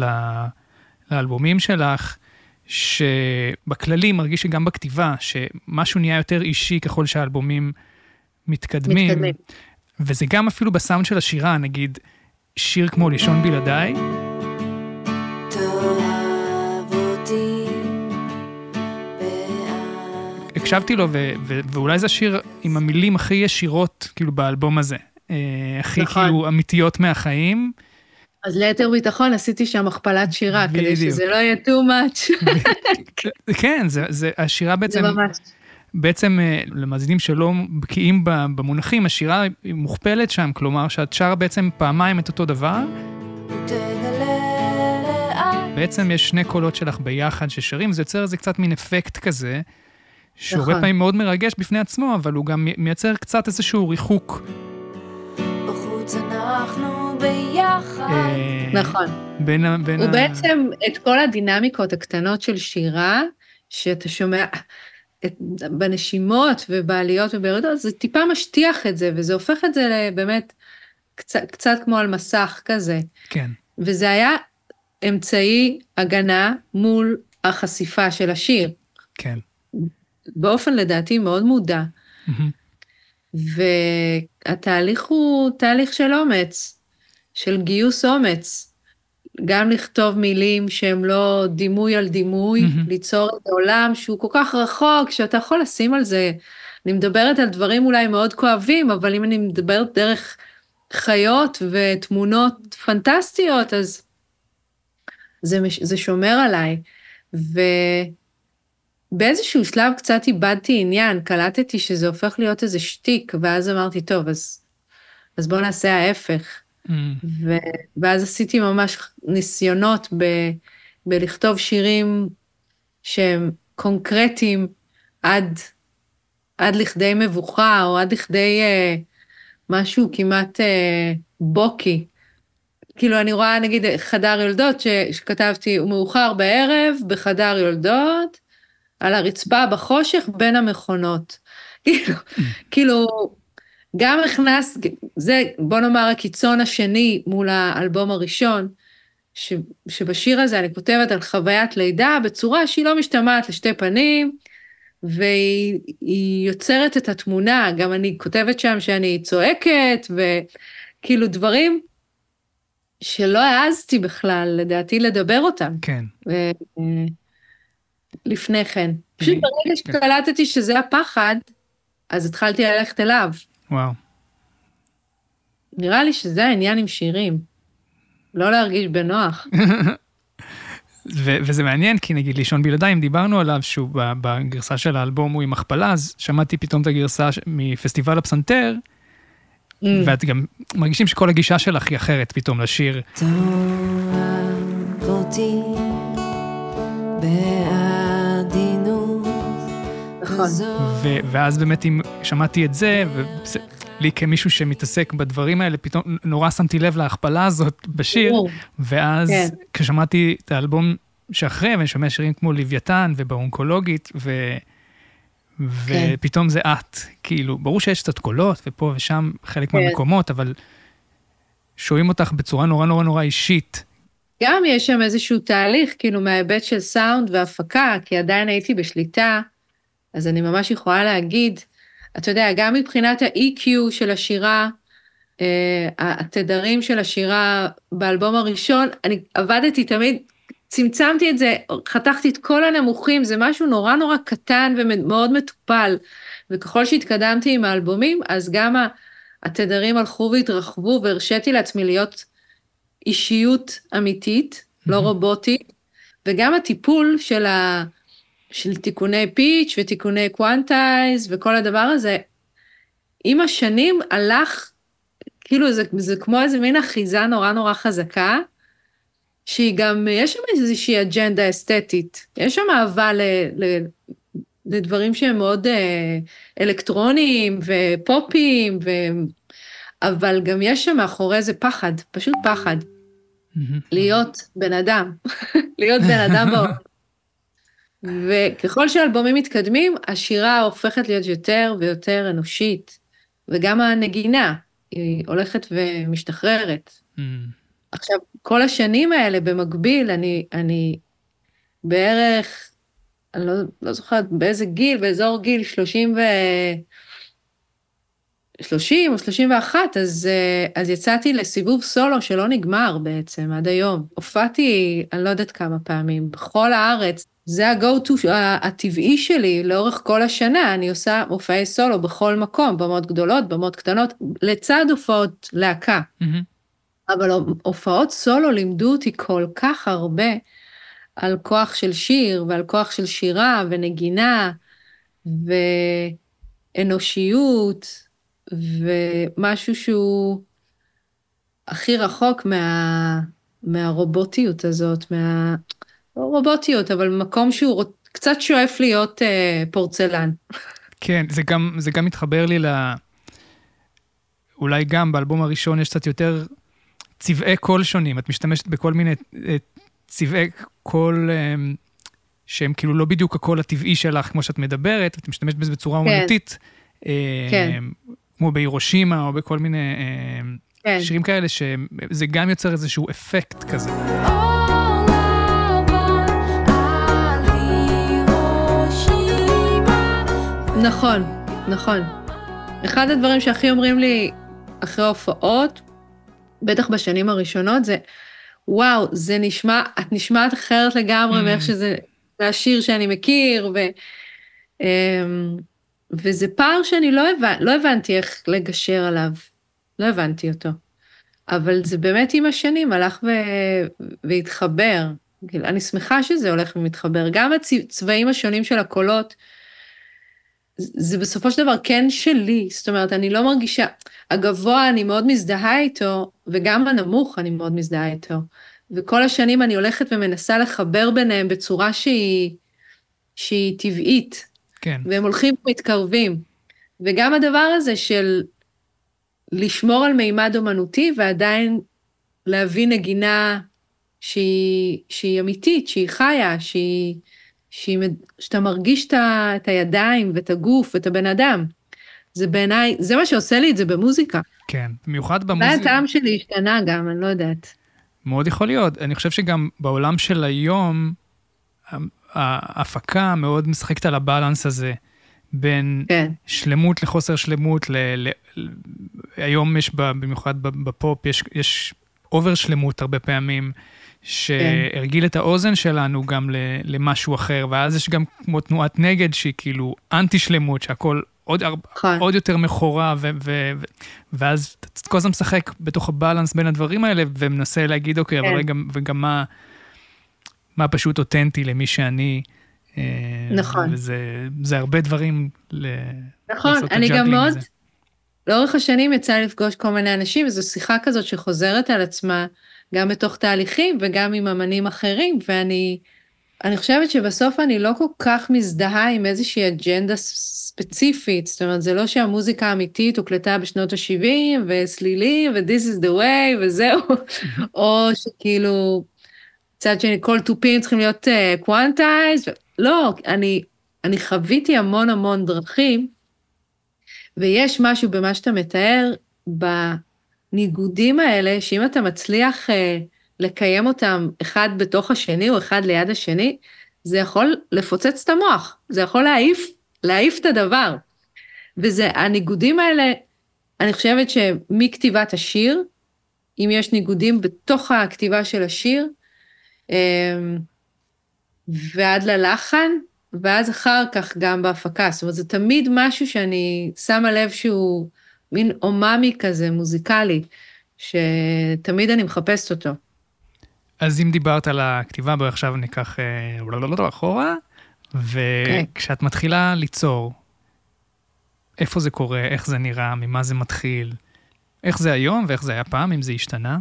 לאלבומים שלך, שבכללי מרגיש שגם בכתיבה, שמשהו נהיה יותר אישי ככל שהאלבומים מתקדמים. מתקדמים. וזה גם אפילו בסאונד של השירה, נגיד, שיר כמו לישון בלעדיי. הקשבתי לו, ו- ו- ואולי זה השיר עם המילים הכי ישירות, כאילו, באלבום הזה. אה, הכי נכון. כאילו אמיתיות מהחיים. אז ליתר ביטחון עשיתי שם הכפלת שירה, בדיוק. כדי שזה לא יהיה too much. כן, זה, זה, השירה בעצם... זה ממש. בעצם אה, למאזינים שלא בקיאים במונחים, השירה היא מוכפלת שם, כלומר שאת שרה בעצם פעמיים את אותו דבר. בעצם יש שני קולות שלך ביחד ששרים, זה יוצר איזה קצת מין אפקט כזה, שהרבה נכון. פעמים מאוד מרגש בפני עצמו, אבל הוא גם מייצר קצת איזשהו ריחוק. בחוץ אנחנו ביחד. אה, נכון. בין ה... בין הוא ה... בעצם, את כל הדינמיקות הקטנות של שירה, שאתה שומע את, בנשימות ובעליות ובירידות, זה טיפה משטיח את זה, וזה הופך את זה באמת קצת, קצת כמו על מסך כזה. כן. וזה היה אמצעי הגנה מול החשיפה של השיר. כן. באופן לדעתי מאוד מודע. Mm-hmm. והתהליך הוא תהליך של אומץ. של גיוס אומץ. גם לכתוב מילים שהם לא דימוי על דימוי, mm-hmm. ליצור את העולם שהוא כל כך רחוק, שאתה יכול לשים על זה. אני מדברת על דברים אולי מאוד כואבים, אבל אם אני מדברת דרך חיות ותמונות פנטסטיות, אז זה, זה שומר עליי. ובאיזשהו שלב קצת איבדתי עניין, קלטתי שזה הופך להיות איזה שטיק, ואז אמרתי, טוב, אז, אז בואו נעשה ההפך. Mm. ו, ואז עשיתי ממש ניסיונות ב, בלכתוב שירים שהם קונקרטיים עד, עד לכדי מבוכה, או עד לכדי אה, משהו כמעט אה, בוקי. כאילו, אני רואה, נגיד, חדר יולדות, ש, שכתבתי, הוא מאוחר בערב, בחדר יולדות, על הרצפה בחושך בין המכונות. כאילו, כאילו, גם הכנס, זה, בוא נאמר, הקיצון השני מול האלבום הראשון, ש, שבשיר הזה אני כותבת על חוויית לידה בצורה שהיא לא משתמעת לשתי פנים, והיא יוצרת את התמונה, גם אני כותבת שם שאני צועקת, וכאילו דברים שלא העזתי בכלל, לדעתי, לדבר אותם. כן. לפני כן. פשוט ברגע כן. שקלטתי שזה הפחד, אז התחלתי ללכת אליו. וואו. נראה לי שזה העניין עם שירים. לא להרגיש בנוח. ו- וזה מעניין, כי נגיד לישון בלעדיים, דיברנו עליו שהוא בגרסה של האלבום הוא עם הכפלה, אז שמעתי פתאום את הגרסה מפסטיבל הפסנתר, mm. ואת גם מרגישים שכל הגישה שלך היא אחרת פתאום לשיר. נכון. ואז באמת אם שמעתי את זה, לי כמישהו שמתעסק בדברים האלה, פתאום נורא שמתי לב להכפלה הזאת בשיר, ואז כן. כששמעתי את האלבום שאחרי, ואני שומע שירים כמו לוויתן ובאונקולוגית, ו... כן. ופתאום זה את, כאילו, ברור שיש קצת קולות, ופה ושם חלק כן. מהמקומות, אבל שומעים אותך בצורה נורא נורא נורא אישית. גם יש שם איזשהו תהליך, כאילו, מההיבט של סאונד והפקה, כי עדיין הייתי בשליטה, אז אני ממש יכולה להגיד, אתה יודע, גם מבחינת ה-EQ של השירה, uh, התדרים של השירה באלבום הראשון, אני עבדתי תמיד, צמצמתי את זה, חתכתי את כל הנמוכים, זה משהו נורא נורא קטן ומאוד מטופל. וככל שהתקדמתי עם האלבומים, אז גם התדרים הלכו והתרחבו, והרשיתי לעצמי להיות אישיות אמיתית, mm-hmm. לא רובוטית, וגם הטיפול של ה... של תיקוני pitch ותיקוני quantize וכל הדבר הזה, עם השנים הלך, כאילו זה, זה כמו איזה מין אחיזה נורא נורא חזקה, שהיא גם, יש שם איזושהי אג'נדה אסתטית, יש שם אהבה ל, ל, לדברים שהם מאוד אה, אלקטרוניים ופופיים, ו... אבל גם יש שם מאחורי זה פחד, פשוט פחד. להיות בן אדם, להיות בן אדם בעולם. וככל שאלבומים מתקדמים, השירה הופכת להיות יותר ויותר אנושית, וגם הנגינה, היא הולכת ומשתחררת. Mm. עכשיו, כל השנים האלה במקביל, אני, אני בערך, אני לא, לא זוכרת באיזה גיל, באזור גיל 30 ו... 30 או 31, אז, אז יצאתי לסיבוב סולו שלא נגמר בעצם עד היום. הופעתי, אני לא יודעת כמה פעמים, בכל הארץ. זה ה-go-to הטבעי שלי לאורך כל השנה, אני עושה מופעי סולו בכל מקום, במות גדולות, במות קטנות, לצד הופעות להקה. Mm-hmm. אבל הופעות סולו לימדו אותי כל כך הרבה על כוח של שיר ועל כוח של שירה ונגינה ואנושיות ומשהו שהוא הכי רחוק מה, מהרובוטיות הזאת, מה... לא רובוטיות, אבל מקום שהוא קצת שואף להיות אה, פורצלן. כן, זה גם, זה גם מתחבר לי ל... אולי גם באלבום הראשון יש קצת יותר צבעי קול שונים. את משתמשת בכל מיני אה, צבעי קול אה, שהם כאילו לא בדיוק הקול הטבעי שלך, כמו שאת מדברת, את משתמשת בזה בצורה כן. אומנותית. אה, כן. כמו בהירושימה או בכל מיני כן. שירים כאלה, שזה גם יוצר איזשהו אפקט כזה. נכון, נכון. אחד הדברים שהכי אומרים לי אחרי הופעות, בטח בשנים הראשונות, זה, וואו, זה נשמע, את נשמעת אחרת לגמרי mm. מאיך שזה, מהשיר שאני מכיר, ו, אמ, וזה פער שאני לא, הבנ, לא הבנתי איך לגשר עליו. לא הבנתי אותו. אבל זה באמת עם השנים הלך ו... והתחבר. כאילו, אני שמחה שזה הולך ומתחבר. גם הצבעים השונים של הקולות, זה בסופו של דבר כן שלי, זאת אומרת, אני לא מרגישה, הגבוה אני מאוד מזדהה איתו, וגם הנמוך אני מאוד מזדהה איתו. וכל השנים אני הולכת ומנסה לחבר ביניהם בצורה שהיא, שהיא טבעית. כן. והם הולכים ומתקרבים. וגם הדבר הזה של לשמור על מימד אומנותי ועדיין להביא נגינה שהיא, שהיא אמיתית, שהיא חיה, שהיא, שהיא, שאתה מרגיש את הידיים ואת הגוף ואת הבן אדם. זה בעיניי, זה מה שעושה לי את זה במוזיקה. כן, במיוחד במוזיקה. אולי הטעם שלי השתנה גם, אני לא יודעת. מאוד יכול להיות. אני חושב שגם בעולם של היום, ההפקה מאוד משחקת על הבלנס הזה בין כן. שלמות לחוסר שלמות. ל, ל, ל, היום יש, במיוחד בפופ, יש, יש over שלמות הרבה פעמים, שהרגיל כן. את האוזן שלנו גם למשהו אחר, ואז יש גם כמו תנועת נגד שהיא כאילו אנטי שלמות, שהכל עוד, נכון. עוד יותר מכורה, ו, ו, ו, ואז אתה כל הזמן משחק בתוך הבלנס בין הדברים האלה, ומנסה להגיד, אוקיי, כן. אבל רגע, וגם מה, מה פשוט אותנטי למי שאני. אה, נכון. וזה הרבה דברים ל... נכון, אני גם מאוד, לאורך השנים יצא לפגוש כל מיני אנשים, וזו שיחה כזאת שחוזרת על עצמה, גם בתוך תהליכים וגם עם אמנים אחרים, ואני אני חושבת שבסוף אני לא כל כך מזדהה עם איזושהי אג'נדה ספציפית, זאת אומרת, זה לא שהמוזיקה האמיתית הוקלטה בשנות ה-70, וסלילים, ו-this is the way, וזהו, או שכאילו, מצד שני, כל תופים צריכים להיות quantized, uh, לא, אני, אני חוויתי המון המון דרכים, ויש משהו במה שאתה מתאר, בניגודים האלה, שאם אתה מצליח uh, לקיים אותם אחד בתוך השני או אחד ליד השני, זה יכול לפוצץ את המוח, זה יכול להעיף, להעיף את הדבר. וזה, הניגודים האלה, אני חושבת שמכתיבת השיר, אם יש ניגודים בתוך הכתיבה של השיר, ועד ללחן, ואז אחר כך גם בהפקה. זאת אומרת, זה תמיד משהו שאני שמה לב שהוא מין אומאמי כזה, מוזיקלי, שתמיד אני מחפשת אותו. אז אם דיברת על הכתיבה, בואי עכשיו ניקח אה, אחורה, וכשאת מתחילה ליצור, איפה זה קורה, איך זה נראה, ממה זה מתחיל, איך זה היום ואיך זה היה פעם, אם זה השתנה?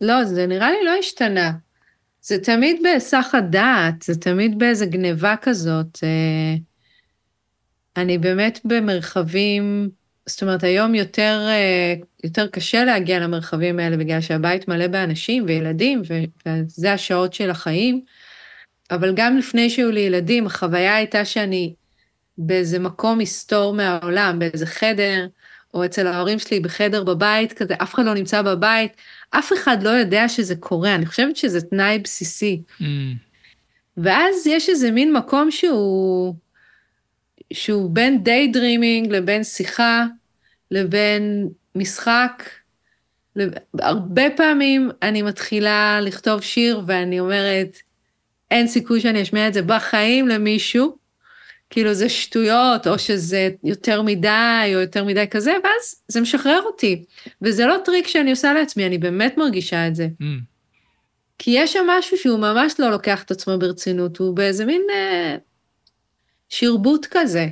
לא, זה נראה לי לא השתנה. זה תמיד בהיסח הדעת, זה תמיד באיזה גניבה כזאת. אה, אני באמת במרחבים זאת אומרת, היום יותר, אה, יותר קשה להגיע למרחבים האלה בגלל שהבית מלא באנשים וילדים, וזה השעות של החיים. אבל גם לפני שהיו לי ילדים, החוויה הייתה שאני באיזה מקום מסתור מהעולם, באיזה חדר, או אצל ההורים שלי בחדר בבית כזה, אף אחד לא נמצא בבית, אף אחד לא יודע שזה קורה, אני חושבת שזה תנאי בסיסי. Mm. ואז יש איזה מין מקום שהוא... שהוא בין day dreaming לבין שיחה, לבין משחק. הרבה פעמים אני מתחילה לכתוב שיר ואני אומרת, אין סיכוי שאני אשמיע את זה בחיים למישהו, כאילו זה שטויות, או שזה יותר מדי, או יותר מדי כזה, ואז זה משחרר אותי. וזה לא טריק שאני עושה לעצמי, אני באמת מרגישה את זה. Mm. כי יש שם משהו שהוא ממש לא לוקח את עצמו ברצינות, הוא באיזה מין אה, שרבוט כזה.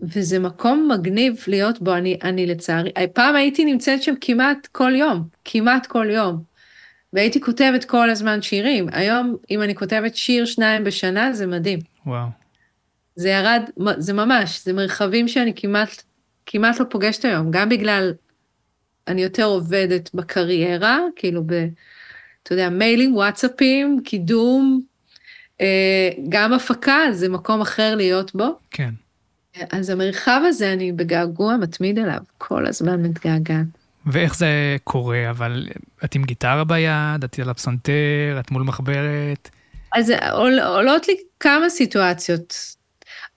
וזה מקום מגניב להיות בו, אני, אני לצערי, פעם הייתי נמצאת שם כמעט כל יום, כמעט כל יום. והייתי כותבת כל הזמן שירים. היום, אם אני כותבת שיר שניים בשנה, זה מדהים. וואו. זה ירד, זה ממש, זה מרחבים שאני כמעט, כמעט לא פוגשת היום, גם בגלל, אני יותר עובדת בקריירה, כאילו ב... אתה יודע, מיילים, וואטסאפים, קידום, אה, גם הפקה, זה מקום אחר להיות בו. כן. אז המרחב הזה, אני בגעגוע מתמיד אליו, כל הזמן מתגעגעת. ואיך זה קורה? אבל את עם גיטרה ביד, את על הפסנתר, את מול מחברת? אז עול, עולות לי כמה סיטואציות.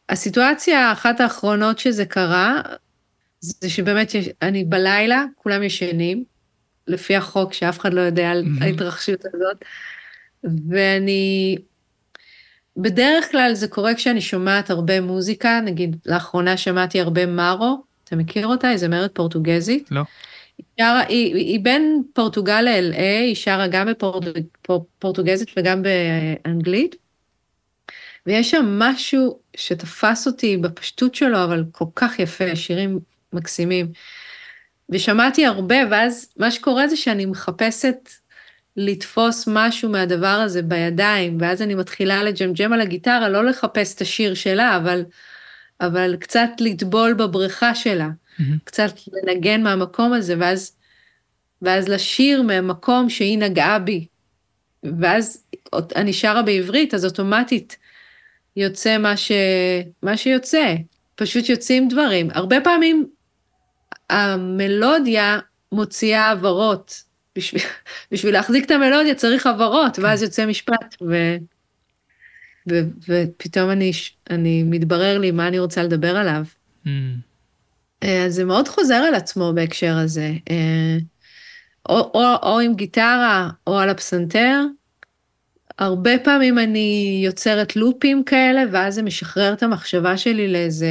הסיטואציה האחת האחרונות שזה קרה, זה שבאמת יש, אני בלילה, כולם ישנים, לפי החוק שאף אחד לא יודע על ההתרחשות הזאת, ואני בדרך כלל זה קורה כשאני שומעת הרבה מוזיקה, נגיד לאחרונה שמעתי הרבה מארו, את אתה מכיר אותה? היא זמרת פורטוגזית. לא. היא, שרה, היא, היא בין פורטוגל ל-LA, היא שרה גם בפורטוגזית וגם באנגלית. ויש שם משהו שתפס אותי בפשטות שלו, אבל כל כך יפה, שירים מקסימים. ושמעתי הרבה, ואז מה שקורה זה שאני מחפשת לתפוס משהו מהדבר הזה בידיים, ואז אני מתחילה לג'מג'ם על הגיטרה, לא לחפש את השיר שלה, אבל, אבל קצת לטבול בבריכה שלה, mm-hmm. קצת לנגן מהמקום הזה, ואז, ואז לשיר מהמקום שהיא נגעה בי. ואז אני שרה בעברית, אז אוטומטית יוצא מה, ש... מה שיוצא, פשוט יוצאים דברים. הרבה פעמים המלודיה מוציאה הברות. בשביל, בשביל להחזיק את המלודיה צריך הברות, ואז יוצא משפט, ו, ו, ופתאום אני, אני מתברר לי מה אני רוצה לדבר עליו. Mm. אז זה מאוד חוזר על עצמו בהקשר הזה. אה, או, או, או עם גיטרה או על הפסנתר, הרבה פעמים אני יוצרת לופים כאלה, ואז זה משחרר את המחשבה שלי לאיזה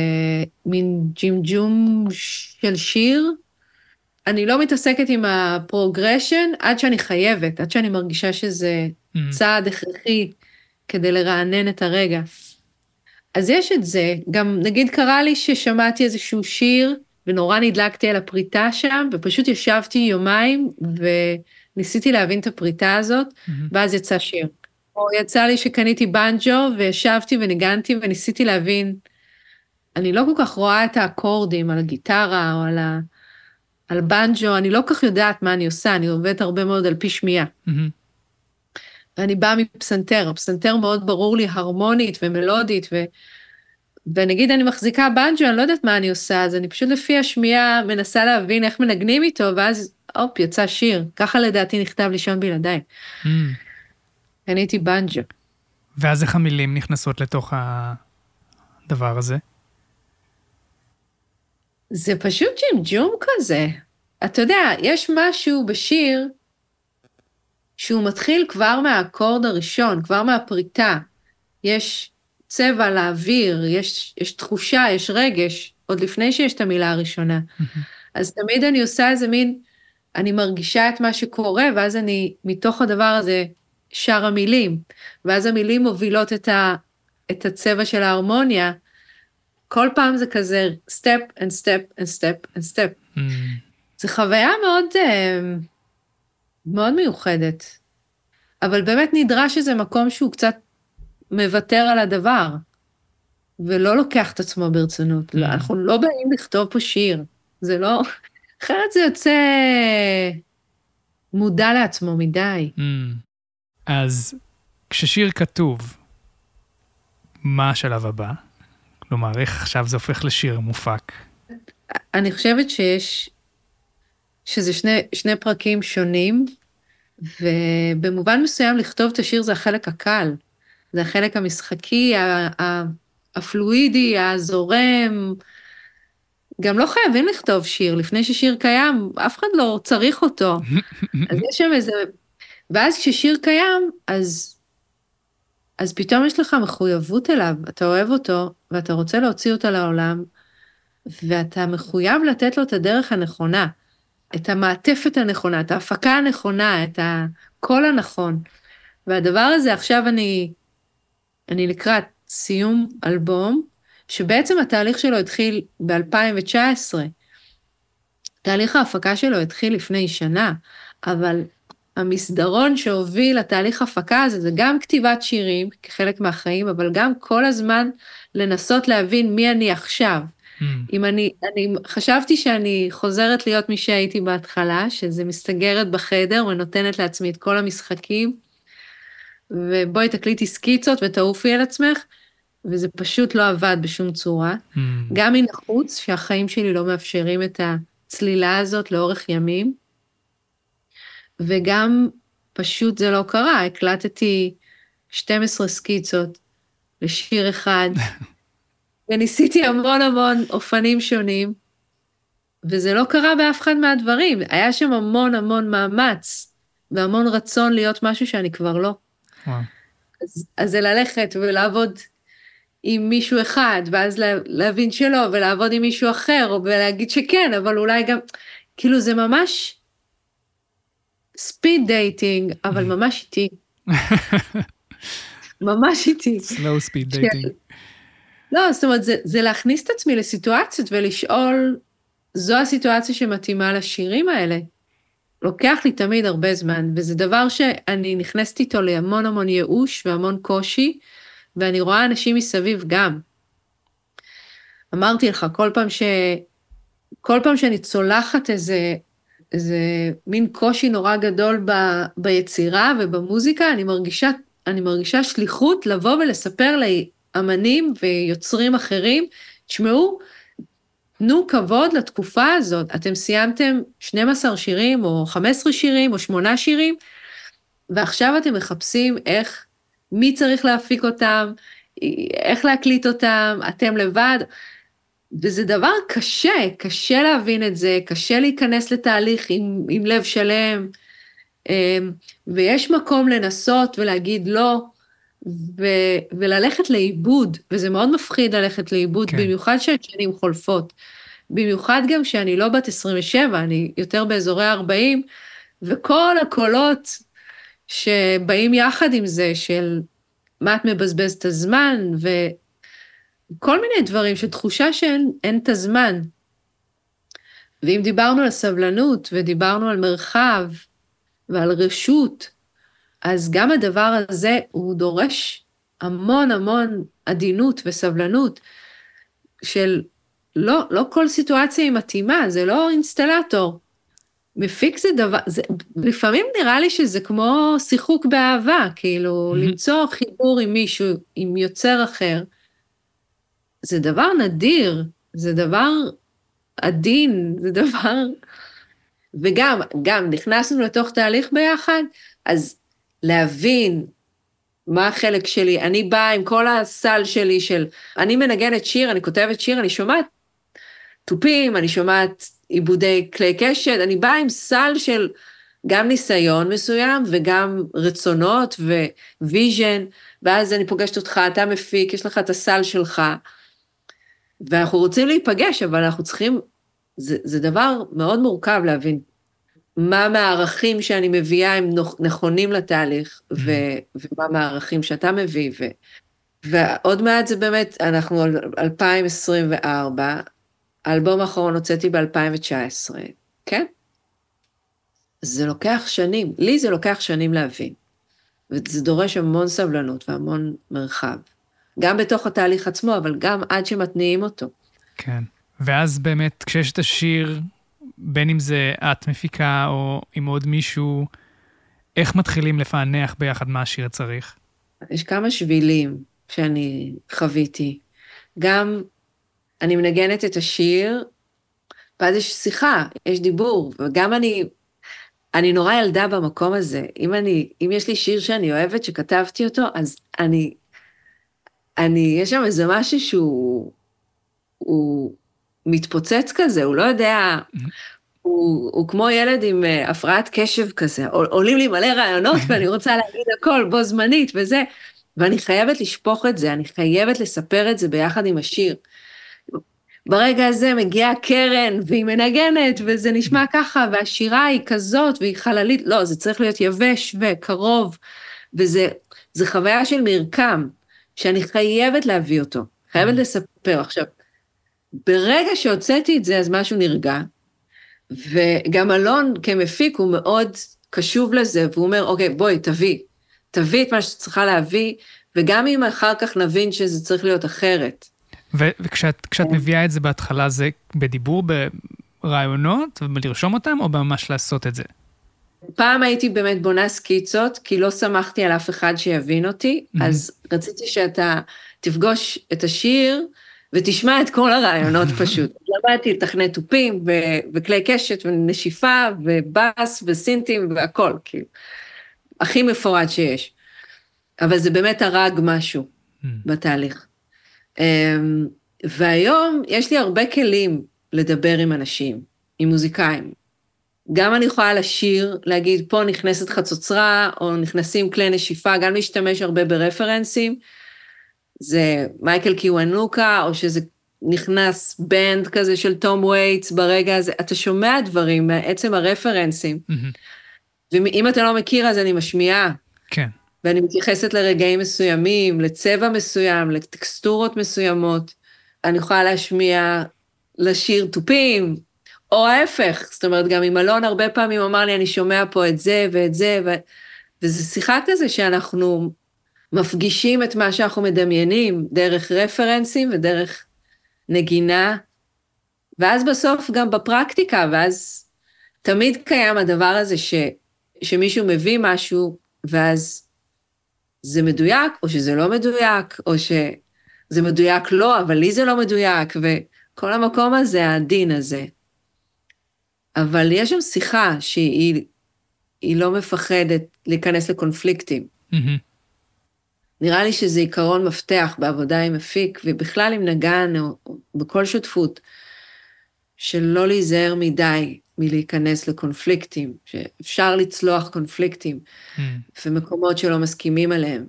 מין ג'מג'ום של שיר. אני לא מתעסקת עם ה progression עד שאני חייבת, עד שאני מרגישה שזה mm. צעד הכרחי כדי לרענן את הרגע. אז יש את זה, גם נגיד קרה לי ששמעתי איזשהו שיר, ונורא נדלקתי על הפריטה שם, ופשוט ישבתי יומיים וניסיתי להבין את הפריטה הזאת, mm-hmm. ואז יצא שיר. או יצא לי שקניתי בנג'ו וישבתי וניגנתי וניסיתי להבין. אני לא כל כך רואה את האקורדים על הגיטרה או על, ה... על בנג'ו, אני לא כל כך יודעת מה אני עושה, אני עובדת הרבה מאוד על פי שמיעה. Mm-hmm. ואני באה מפסנתר, הפסנתר מאוד ברור לי הרמונית ומלודית, ו... ונגיד אני מחזיקה בנג'ו, אני לא יודעת מה אני עושה, אז אני פשוט לפי השמיעה מנסה להבין איך מנגנים איתו, ואז הופ, יצא שיר. ככה לדעתי נכתב לישון בלעדיי. Mm. אני הייתי בנג'ו. ואז איך המילים נכנסות לתוך הדבר הזה? זה פשוט ג'ימג'ום כזה. אתה יודע, יש משהו בשיר שהוא מתחיל כבר מהאקורד הראשון, כבר מהפריטה. יש צבע לאוויר, יש, יש תחושה, יש רגש, עוד לפני שיש את המילה הראשונה. אז תמיד אני עושה איזה מין, אני מרגישה את מה שקורה, ואז אני, מתוך הדבר הזה, שר המילים, ואז המילים מובילות את, ה, את הצבע של ההרמוניה. כל פעם זה כזה step and step and step and step. Mm. זו חוויה מאוד, אה, מאוד מיוחדת. אבל באמת נדרש איזה מקום שהוא קצת מוותר על הדבר, ולא לוקח את עצמו ברצינות. Mm. לא, אנחנו לא באים לכתוב פה שיר, זה לא... אחרת זה יוצא מודע לעצמו מדי. Mm. אז כששיר כתוב, מה השלב הבא? כלומר, איך עכשיו זה הופך לשיר מופק? אני חושבת שיש, שזה שני, שני פרקים שונים, ובמובן מסוים לכתוב את השיר זה החלק הקל. זה החלק המשחקי, הפלואידי, הזורם. גם לא חייבים לכתוב שיר, לפני ששיר קיים, אף אחד לא צריך אותו. אז יש שם איזה ואז כששיר קיים, אז, אז פתאום יש לך מחויבות אליו, אתה אוהב אותו, ואתה רוצה להוציא אותו לעולם, ואתה מחויב לתת לו את הדרך הנכונה, את המעטפת הנכונה, את ההפקה הנכונה, את הקול הנכון. והדבר הזה, עכשיו אני, אני לקראת סיום אלבום, שבעצם התהליך שלו התחיל ב-2019. תהליך ההפקה שלו התחיל לפני שנה, אבל המסדרון שהוביל לתהליך הפקה הזה, זה גם כתיבת שירים כחלק מהחיים, אבל גם כל הזמן לנסות להבין מי אני עכשיו. Mm. אם אני, אני חשבתי שאני חוזרת להיות מי שהייתי בהתחלה, שזה מסתגרת בחדר ונותנת לעצמי את כל המשחקים, ובואי תקליטי סקיצות ותעופי על עצמך, וזה פשוט לא עבד בשום צורה. Mm. גם מן החוץ, שהחיים שלי לא מאפשרים את הצלילה הזאת לאורך ימים. וגם פשוט זה לא קרה, הקלטתי 12 סקיצות לשיר אחד, וניסיתי המון המון אופנים שונים, וזה לא קרה באף אחד מהדברים. היה שם המון המון מאמץ, והמון רצון להיות משהו שאני כבר לא. אז, אז זה ללכת ולעבוד עם מישהו אחד, ואז לה, להבין שלא, ולעבוד עם מישהו אחר, ולהגיד שכן, אבל אולי גם, כאילו זה ממש speed dating, אבל ממש איטי. ממש איטי. slow speed dating. לא, זאת אומרת, זה, זה להכניס את עצמי לסיטואציות ולשאול, זו הסיטואציה שמתאימה לשירים האלה. לוקח לי תמיד הרבה זמן, וזה דבר שאני נכנסת איתו להמון המון ייאוש והמון קושי, ואני רואה אנשים מסביב גם. אמרתי לך, כל פעם ש... כל פעם שאני צולחת איזה, איזה מין קושי נורא גדול ב, ביצירה ובמוזיקה, אני מרגישה, אני מרגישה שליחות לבוא ולספר לאמנים ויוצרים אחרים, תשמעו, תנו כבוד לתקופה הזאת. אתם סיימתם 12 שירים, או 15 שירים, או 8 שירים, ועכשיו אתם מחפשים איך, מי צריך להפיק אותם, איך להקליט אותם, אתם לבד. וזה דבר קשה, קשה להבין את זה, קשה להיכנס לתהליך עם, עם לב שלם, אמ, ויש מקום לנסות ולהגיד לא, ו, וללכת לאיבוד, וזה מאוד מפחיד ללכת לאיבוד, כן. במיוחד כשהשנים חולפות. במיוחד גם כשאני לא בת 27, אני יותר באזורי 40, וכל הקולות שבאים יחד עם זה, של מה את מבזבזת את הזמן, וכל מיני דברים של תחושה שאין את הזמן. ואם דיברנו על סבלנות, ודיברנו על מרחב, ועל רשות, אז גם הדבר הזה הוא דורש המון המון עדינות וסבלנות של לא, לא כל סיטואציה היא מתאימה, זה לא אינסטלטור. מפיק זה דבר, זה, לפעמים נראה לי שזה כמו שיחוק באהבה, כאילו mm-hmm. למצוא חיבור עם מישהו, עם יוצר אחר, זה דבר נדיר, זה דבר עדין, זה דבר... וגם, גם נכנסנו לתוך תהליך ביחד, אז להבין מה החלק שלי, אני באה עם כל הסל שלי של, אני מנגנת שיר, אני כותבת שיר, אני שומעת תופים, אני שומעת עיבודי כלי קשת, אני באה עם סל של גם ניסיון מסוים וגם רצונות ו vision, ואז אני פוגשת אותך, אתה מפיק, יש לך את הסל שלך, ואנחנו רוצים להיפגש, אבל אנחנו צריכים, זה, זה דבר מאוד מורכב להבין מה מהערכים שאני מביאה הם נכונים לתהליך, mm-hmm. ו, ומה מהערכים שאתה מביא. ו, ועוד מעט זה באמת, אנחנו על 2024, האלבום האחרון הוצאתי ב-2019, כן? זה לוקח שנים, לי זה לוקח שנים להבין. וזה דורש המון סבלנות והמון מרחב. גם בתוך התהליך עצמו, אבל גם עד שמתניעים אותו. כן. ואז באמת, כשיש את השיר, בין אם זה את מפיקה או עם עוד מישהו, איך מתחילים לפענח ביחד מה השיר צריך? יש כמה שבילים שאני חוויתי. גם אני מנגנת את השיר, ואז יש שיחה, יש דיבור, וגם אני, אני נורא ילדה במקום הזה. אם אני, אם יש לי שיר שאני אוהבת, שכתבתי אותו, אז אני, אני, יש שם איזה משהו שהוא, הוא מתפוצץ כזה, הוא לא יודע, הוא, הוא כמו ילד עם uh, הפרעת קשב כזה, עולים לי מלא רעיונות ואני רוצה להגיד הכל בו זמנית וזה, ואני חייבת לשפוך את זה, אני חייבת לספר את זה ביחד עם השיר. ברגע הזה מגיעה קרן והיא מנגנת וזה נשמע ככה והשירה היא כזאת והיא חללית, לא, זה צריך להיות יבש וקרוב וזה חוויה של מרקם שאני חייבת להביא אותו, חייבת לספר. עכשיו, ברגע שהוצאתי את זה אז משהו נרגע, וגם אלון כמפיק הוא מאוד קשוב לזה, והוא אומר, אוקיי, בואי, תביא, תביא את מה שאת צריכה להביא, וגם אם אחר כך נבין שזה צריך להיות אחרת. וכשאת כן. מביאה את זה בהתחלה, זה בדיבור, ברעיונות, ולרשום אותם, או ממש לעשות את זה? פעם הייתי באמת בונה סקיצות, כי לא שמחתי על אף אחד שיבין אותי, mm-hmm. אז רציתי שאתה תפגוש את השיר, ותשמע את כל הרעיונות פשוט. למדתי לתכנת תופים, ו- וכלי קשת, ונשיפה, ובאס, וסינטים, והכל, כאילו. הכי מפורט שיש. אבל זה באמת הרג משהו mm. בתהליך. אמ, והיום יש לי הרבה כלים לדבר עם אנשים, עם מוזיקאים. גם אני יכולה לשיר, להגיד, פה נכנסת חצוצרה, או נכנסים כלי נשיפה, גם להשתמש הרבה ברפרנסים, זה מייקל קיוונוקה, או שזה נכנס בנד כזה של תום וייטס ברגע הזה, אתה שומע דברים מעצם הרפרנסים. ואם אתה לא מכיר, אז אני משמיעה. כן. ואני מתייחסת לרגעים מסוימים, לצבע מסוים, לטקסטורות מסוימות. אני יכולה להשמיע לשיר תופים, או ההפך. זאת אומרת, גם עם אלון הרבה פעמים אמר לי, אני שומע פה את זה ואת זה, ו... וזו שיחה כזה שאנחנו מפגישים את מה שאנחנו מדמיינים דרך רפרנסים ודרך נגינה, ואז בסוף גם בפרקטיקה, ואז תמיד קיים הדבר הזה ש, שמישהו מביא משהו, ואז זה מדויק, או שזה לא מדויק, או שזה מדויק לא, אבל לי זה לא מדויק, וכל המקום הזה, הדין הזה. אבל יש שם שיחה שהיא לא מפחדת להיכנס לקונפליקטים. Mm-hmm. נראה לי שזה עיקרון מפתח בעבודה עם מפיק, ובכלל עם נגן או, או בכל שותפות, שלא להיזהר מדי מלהיכנס לקונפליקטים, שאפשר לצלוח קונפליקטים mm. ומקומות שלא מסכימים עליהם.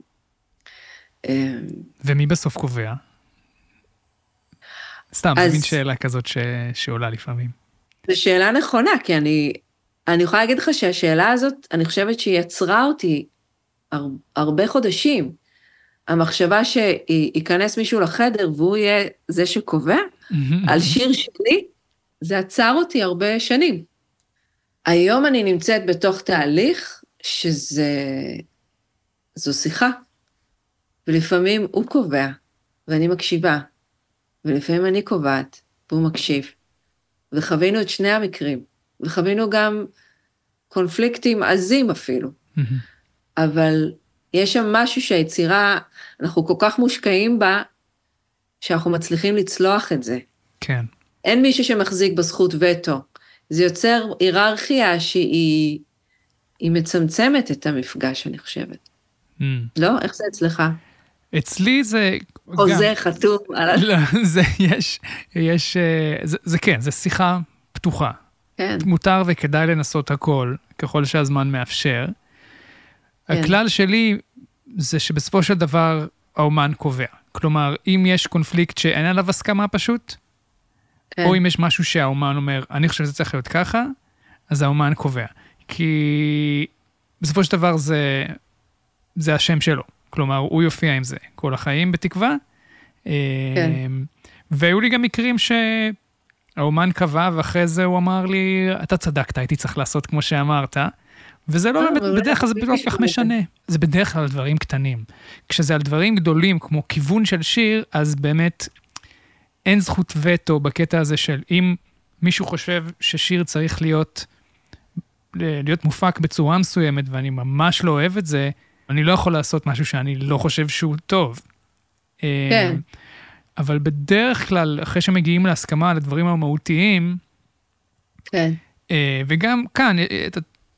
אמ, ומי בסוף קובע? סתם, אז... מין שאלה כזאת ש... שעולה לפעמים. זו שאלה נכונה, כי אני, אני יכולה להגיד לך שהשאלה הזאת, אני חושבת שהיא יצרה אותי הר, הרבה חודשים. המחשבה שייכנס מישהו לחדר והוא יהיה זה שקובע על שיר שלי, זה עצר אותי הרבה שנים. היום אני נמצאת בתוך תהליך שזה... זו שיחה. ולפעמים הוא קובע, ואני מקשיבה, ולפעמים אני קובעת, והוא מקשיב. וחווינו את שני המקרים, וחווינו גם קונפליקטים עזים אפילו. אבל יש שם משהו שהיצירה, אנחנו כל כך מושקעים בה, שאנחנו מצליחים לצלוח את זה. כן. אין מישהו שמחזיק בזכות וטו. זה יוצר היררכיה שהיא מצמצמת את המפגש, אני חושבת. Mm. לא? איך זה אצלך? אצלי זה... חוזה. חתום על... לא, זה יש, יש, אה, זה, זה כן, זה שיחה פתוחה. כן. מותר וכדאי לנסות הכל, ככל שהזמן מאפשר. כן. הכלל שלי זה שבסופו של דבר האומן קובע. כלומר, אם יש קונפליקט שאין עליו הסכמה פשוט, כן. או אם יש משהו שהאומן אומר, אני חושב שזה צריך להיות ככה, אז האומן קובע. כי בסופו של דבר זה, זה השם שלו. כלומר, הוא יופיע עם זה כל החיים, בתקווה. כן. אמ, והיו לי גם מקרים שהאומן קבע, ואחרי זה הוא אמר לי, אתה צדקת, הייתי צריך לעשות כמו שאמרת. וזה לא באמת, בדרך כלל זה לא כל כך משנה. זה בדרך כלל דברים קטנים. כשזה על דברים גדולים, כמו כיוון של שיר, אז באמת אין זכות וטו בקטע הזה של אם מישהו חושב ששיר צריך להיות, להיות מופק בצורה מסוימת, ואני ממש לא אוהב את זה, אני לא יכול לעשות משהו שאני לא חושב שהוא טוב. כן. אה, אבל בדרך כלל, אחרי שמגיעים להסכמה על הדברים המהותיים, כן. אה, וגם כאן, אה,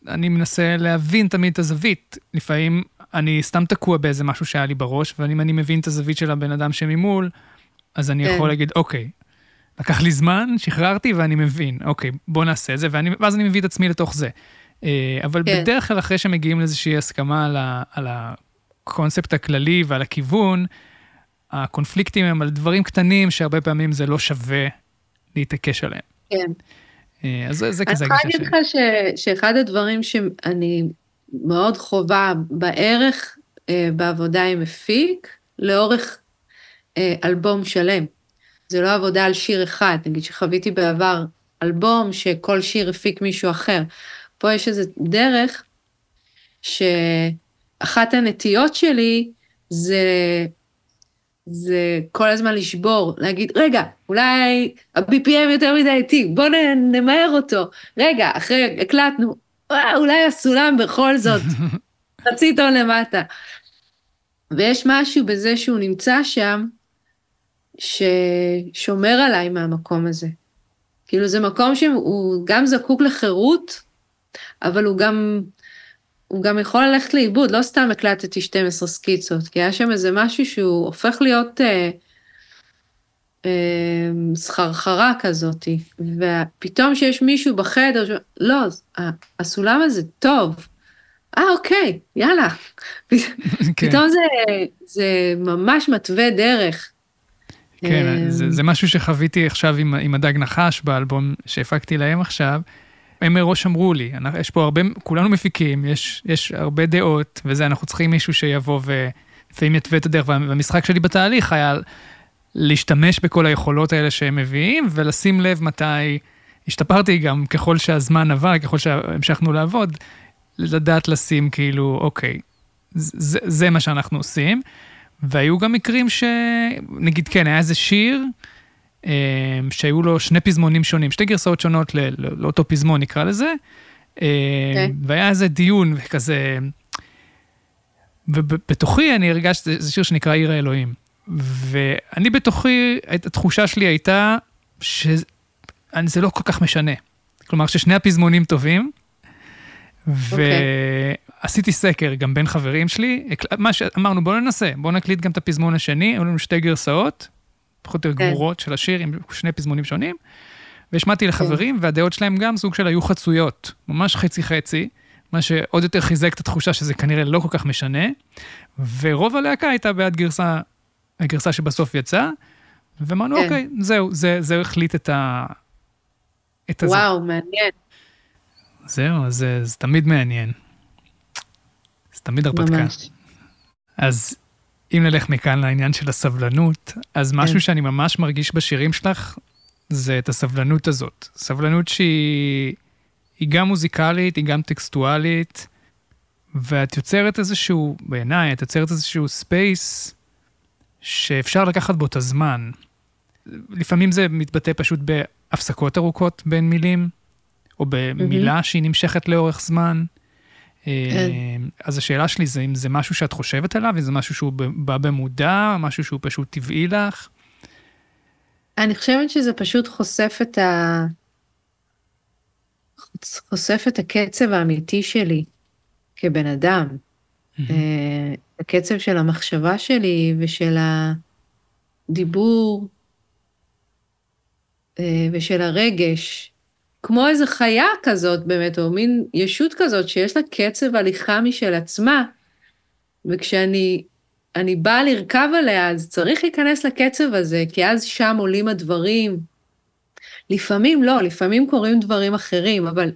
אני מנסה להבין תמיד את הזווית. לפעמים אני סתם תקוע באיזה משהו שהיה לי בראש, ואם אני מבין את הזווית של הבן אדם שממול, אז אני כן. יכול להגיד, אוקיי, לקח לי זמן, שחררתי ואני מבין, אוקיי, בוא נעשה את זה, ואני, ואז אני מביא את עצמי לתוך זה. אה, אבל כן. בדרך כלל אחרי שמגיעים לאיזושהי הסכמה על, ה, על הקונספט הכללי ועל הכיוון, הקונפליקטים הם על דברים קטנים שהרבה פעמים זה לא שווה להתעקש עליהם. כן. אה, אז זה, זה כזה הגישה שלי. אני יכולה להגיד לך שאחד הדברים שאני מאוד חווה בערך אה, בעבודה עם מפיק, לאורך אה, אלבום שלם. זה לא עבודה על שיר אחד, נגיד שחוויתי בעבר אלבום שכל שיר הפיק מישהו אחר. פה יש איזו דרך שאחת הנטיות שלי זה זה כל הזמן לשבור, להגיד, רגע, אולי ה-BPM יותר מדי איטי, בואו נמהר אותו. רגע, אחרי, הקלטנו, אולי הסולם בכל זאת, חצי טון למטה. ויש משהו בזה שהוא נמצא שם, ששומר עליי מהמקום הזה. כאילו זה מקום שהוא גם זקוק לחירות, אבל הוא גם הוא גם יכול ללכת לאיבוד, לא סתם הקלטתי 12 סקיצות, כי היה שם איזה משהו שהוא הופך להיות אה, אה, סחרחרה כזאתי, ופתאום שיש מישהו בחדר, ש... לא, הסולם הזה טוב, אה, אוקיי, יאללה. כן. פתאום זה, זה ממש מתווה דרך. כן, אמ, זה, זה משהו שחוויתי עכשיו עם, עם הדג נחש באלבום שהפקתי להם עכשיו. הם מראש אמרו לי, יש פה הרבה, כולנו מפיקים, יש, יש הרבה דעות, וזה, אנחנו צריכים מישהו שיבוא ולפעמים יתווה את הדרך, וה- והמשחק שלי בתהליך היה להשתמש בכל היכולות האלה שהם מביאים, ולשים לב מתי השתפרתי גם ככל שהזמן עבר, ככל שהמשכנו לעבוד, לדעת לשים כאילו, אוקיי, זה, זה מה שאנחנו עושים. והיו גם מקרים ש... נגיד, כן, היה איזה שיר שהיו לו שני פזמונים שונים, שתי גרסאות שונות לא- לאותו פזמון, נקרא לזה. אה, אוקיי. והיה איזה דיון כזה... ובתוכי אני הרגשתי, זה שיר שנקרא עיר האלוהים. ואני בתוכי, התחושה שלי הייתה שזה לא כל כך משנה. כלומר, ששני הפזמונים טובים, ועשיתי סקר גם בין חברים שלי, מה שאמרנו, בואו ננסה, בואו נקליט גם את הפזמון השני, היו לנו שתי גרסאות, פחות או יותר כן. גמורות של השיר עם שני פזמונים שונים, והשמעתי לחברים, והדעות שלהם גם סוג של היו חצויות, ממש חצי-חצי, מה שעוד יותר חיזק את התחושה שזה כנראה לא כל כך משנה, ורוב הלהקה הייתה בעד גרסה, הגרסה שבסוף יצאה, ואמרנו, כן. אוקיי, זהו, זה, זה החליט את ה... את הזה. וואו, מעניין, זהו, זה, זה תמיד מעניין. זה תמיד הרפתקה. ממש. אז אם נלך מכאן לעניין של הסבלנות, אז משהו כן. שאני ממש מרגיש בשירים שלך, זה את הסבלנות הזאת. סבלנות שהיא היא גם מוזיקלית, היא גם טקסטואלית, ואת יוצרת איזשהו, בעיניי, את יוצרת איזשהו space שאפשר לקחת בו את הזמן. לפעמים זה מתבטא פשוט בהפסקות ארוכות בין מילים, או במילה שהיא נמשכת לאורך זמן. אה, אז השאלה שלי זה אם זה משהו שאת חושבת עליו, אם זה משהו שהוא בא במודע, משהו שהוא פשוט טבעי לך. אני חושבת שזה פשוט חושף את ה... חושף את הקצב האמיתי שלי כבן אדם. אה, הקצב של המחשבה שלי ושל הדיבור אה, ושל הרגש. כמו איזה חיה כזאת באמת, או מין ישות כזאת שיש לה קצב הליכה משל עצמה, וכשאני אני באה לרכב עליה, אז צריך להיכנס לקצב הזה, כי אז שם עולים הדברים. לפעמים לא, לפעמים קורים דברים אחרים, אבל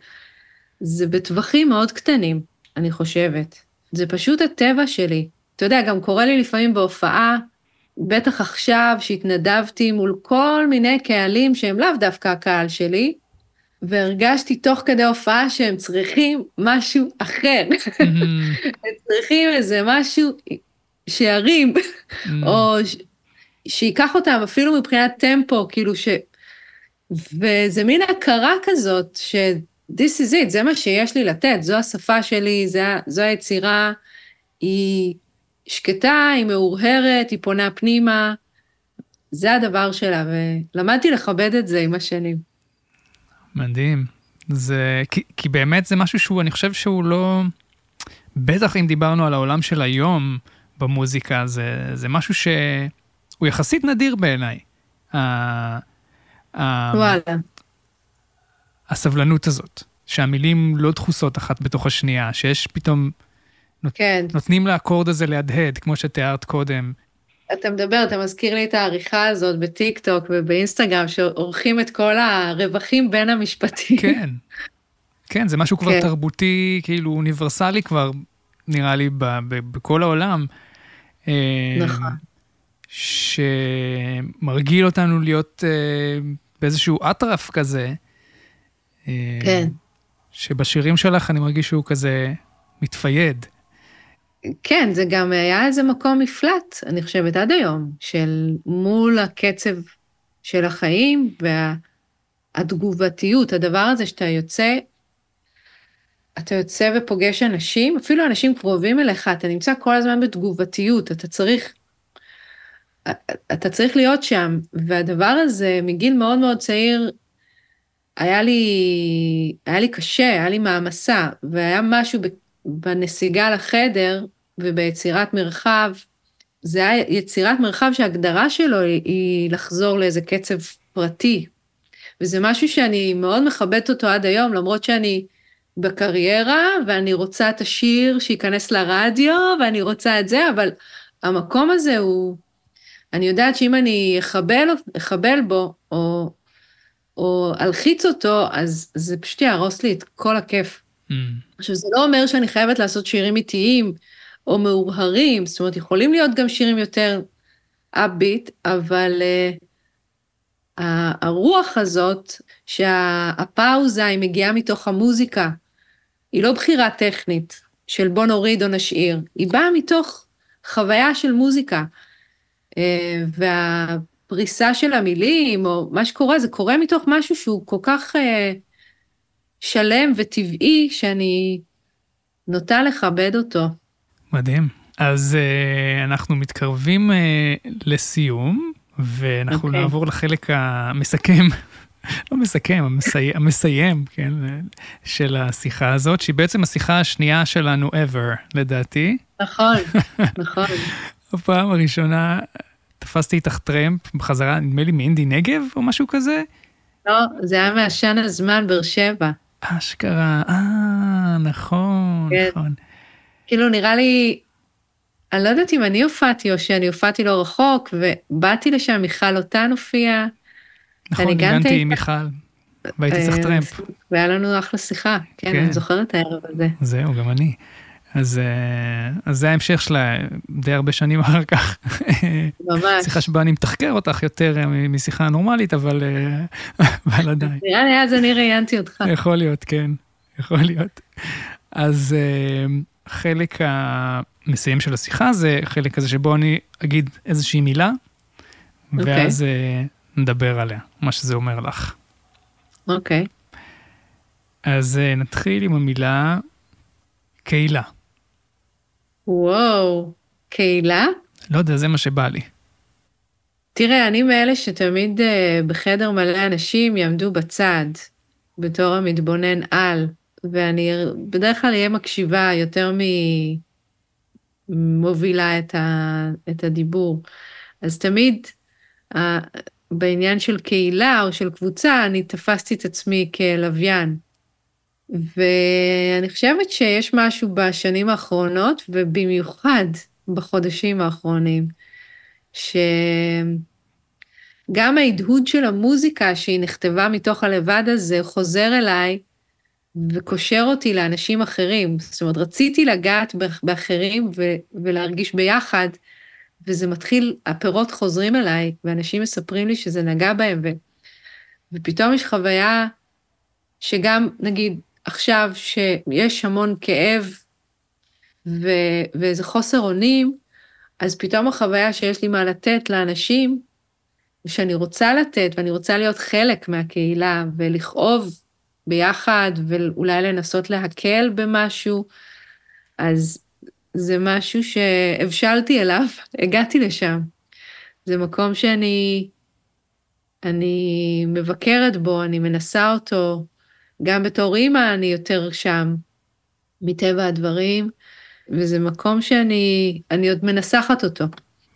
זה בטווחים מאוד קטנים, אני חושבת. זה פשוט הטבע שלי. אתה יודע, גם קורה לי לפעמים בהופעה, בטח עכשיו שהתנדבתי מול כל מיני קהלים שהם לאו דווקא הקהל שלי, והרגשתי תוך כדי הופעה שהם צריכים משהו אחר. הם צריכים איזה משהו שירים, או ש... שייקח אותם אפילו מבחינת טמפו, כאילו ש... וזה מין הכרה כזאת, ש... this is it, זה מה שיש לי לתת, זו השפה שלי, זה... זו היצירה, היא שקטה, היא מאורהרת, היא פונה פנימה, זה הדבר שלה, ולמדתי לכבד את זה עם השנים. מדהים. זה, כי, כי באמת זה משהו שהוא, אני חושב שהוא לא... בטח אם דיברנו על העולם של היום במוזיקה, זה, זה משהו שהוא יחסית נדיר בעיניי. וואלה. הסבלנות הזאת, שהמילים לא דחוסות אחת בתוך השנייה, שיש פתאום, כן, נותנים לאקורד הזה להדהד, כמו שתיארת קודם. אתה מדבר, אתה מזכיר לי את העריכה הזאת בטיק טוק ובאינסטגרם, שעורכים את כל הרווחים בין המשפטים. כן. כן, זה משהו כבר כן. תרבותי, כאילו אוניברסלי כבר, נראה לי, ב- ב- בכל העולם. נכון. שמרגיל אותנו להיות אה, באיזשהו אטרף כזה. אה, כן. שבשירים שלך אני מרגיש שהוא כזה מתפייד. כן, זה גם היה איזה מקום מפלט, אני חושבת, עד היום, של מול הקצב של החיים והתגובתיות, הדבר הזה שאתה יוצא, אתה יוצא ופוגש אנשים, אפילו אנשים קרובים אליך, אתה נמצא כל הזמן בתגובתיות, אתה צריך, אתה צריך להיות שם, והדבר הזה מגיל מאוד מאוד צעיר, היה לי, היה לי קשה, היה לי מעמסה, והיה משהו בנסיגה לחדר וביצירת מרחב, זה היה יצירת מרחב שההגדרה שלו היא, לחזור לאיזה קצב פרטי. וזה משהו שאני מאוד מכבדת אותו עד היום, למרות שאני בקריירה, ואני רוצה את השיר שייכנס לרדיו, ואני רוצה את זה, אבל המקום הזה הוא, אני יודעת שאם אני אחבל, אחבל בו, או, או אלחיץ אותו, אז זה פשוט יהרוס לי את כל הכיף. Mm. עכשיו, זה לא אומר שאני חייבת לעשות שירים איטיים או מאורהרים, זאת אומרת, יכולים להיות גם שירים יותר upbeat, אבל uh, הרוח הזאת, שהפאוזה היא מגיעה מתוך המוזיקה, היא לא בחירה טכנית של בוא נוריד או נשאיר, היא באה מתוך חוויה של מוזיקה. אה, והפריסה של המילים, או מה שקורה, זה קורה מתוך משהו שהוא כל כך אה, שלם וטבעי, שאני נוטה לכבד אותו. מדהים. אז uh, אנחנו מתקרבים uh, לסיום, ואנחנו okay. אוקיי. נעבור לחלק המסכם, לא מסכם, המסי... המסיים, כן, של השיחה הזאת, שהיא בעצם השיחה השנייה שלנו ever, לדעתי. נכון, נכון. הפעם הראשונה תפסתי איתך טרמפ בחזרה, נדמה לי מאינדי נגב או משהו כזה. לא, זה היה מעשן הזמן באר שבע. אשכרה, אה, נכון, כן. נכון. כאילו נראה לי, אני לא יודעת אם אני הופעתי או שאני הופעתי לא רחוק, ובאתי לשם, מיכל אותן הופיעה. נכון, הגנתי עם מיכל, והייתי צריך אה, טרמפ. והיה לנו אחלה שיחה, כן, כן, אני זוכרת את הערב הזה. זהו, גם אני. אז, אה, אז זה ההמשך שלה די הרבה שנים אחר כך. ממש. שיחה שבה אני מתחקר אותך יותר אה, משיחה נורמלית, אבל, אבל עדיין. נראה לי אז אני ראיינתי אותך. יכול להיות, כן, יכול להיות. אז חלק המסיים של השיחה זה חלק כזה שבו אני אגיד איזושהי מילה, okay. אוקיי. ואז נדבר עליה, מה שזה אומר לך. אוקיי. Okay. אז נתחיל עם המילה קהילה. וואו, קהילה? לא יודע, זה מה שבא לי. תראה, אני מאלה שתמיד uh, בחדר מלא אנשים יעמדו בצד, בתור המתבונן על, ואני בדרך כלל אהיה מקשיבה יותר ממובילה את, ה, את הדיבור. אז תמיד בעניין של קהילה או של קבוצה, אני תפסתי את עצמי כלוויין. ואני חושבת שיש משהו בשנים האחרונות, ובמיוחד בחודשים האחרונים, שגם ההדהוד של המוזיקה שהיא נכתבה מתוך הלבד הזה חוזר אליי וקושר אותי לאנשים אחרים. זאת אומרת, רציתי לגעת באחרים ו- ולהרגיש ביחד, וזה מתחיל, הפירות חוזרים אליי, ואנשים מספרים לי שזה נגע בהם, ו- ופתאום יש חוויה שגם, נגיד, עכשיו שיש המון כאב ו- ואיזה חוסר אונים, אז פתאום החוויה שיש לי מה לתת לאנשים, ושאני רוצה לתת ואני רוצה להיות חלק מהקהילה ולכאוב ביחד ואולי לנסות להקל במשהו, אז זה משהו שהבשלתי אליו, הגעתי לשם. זה מקום שאני אני מבקרת בו, אני מנסה אותו, גם בתור אימא אני יותר שם, מטבע הדברים, וזה מקום שאני אני עוד מנסחת אותו.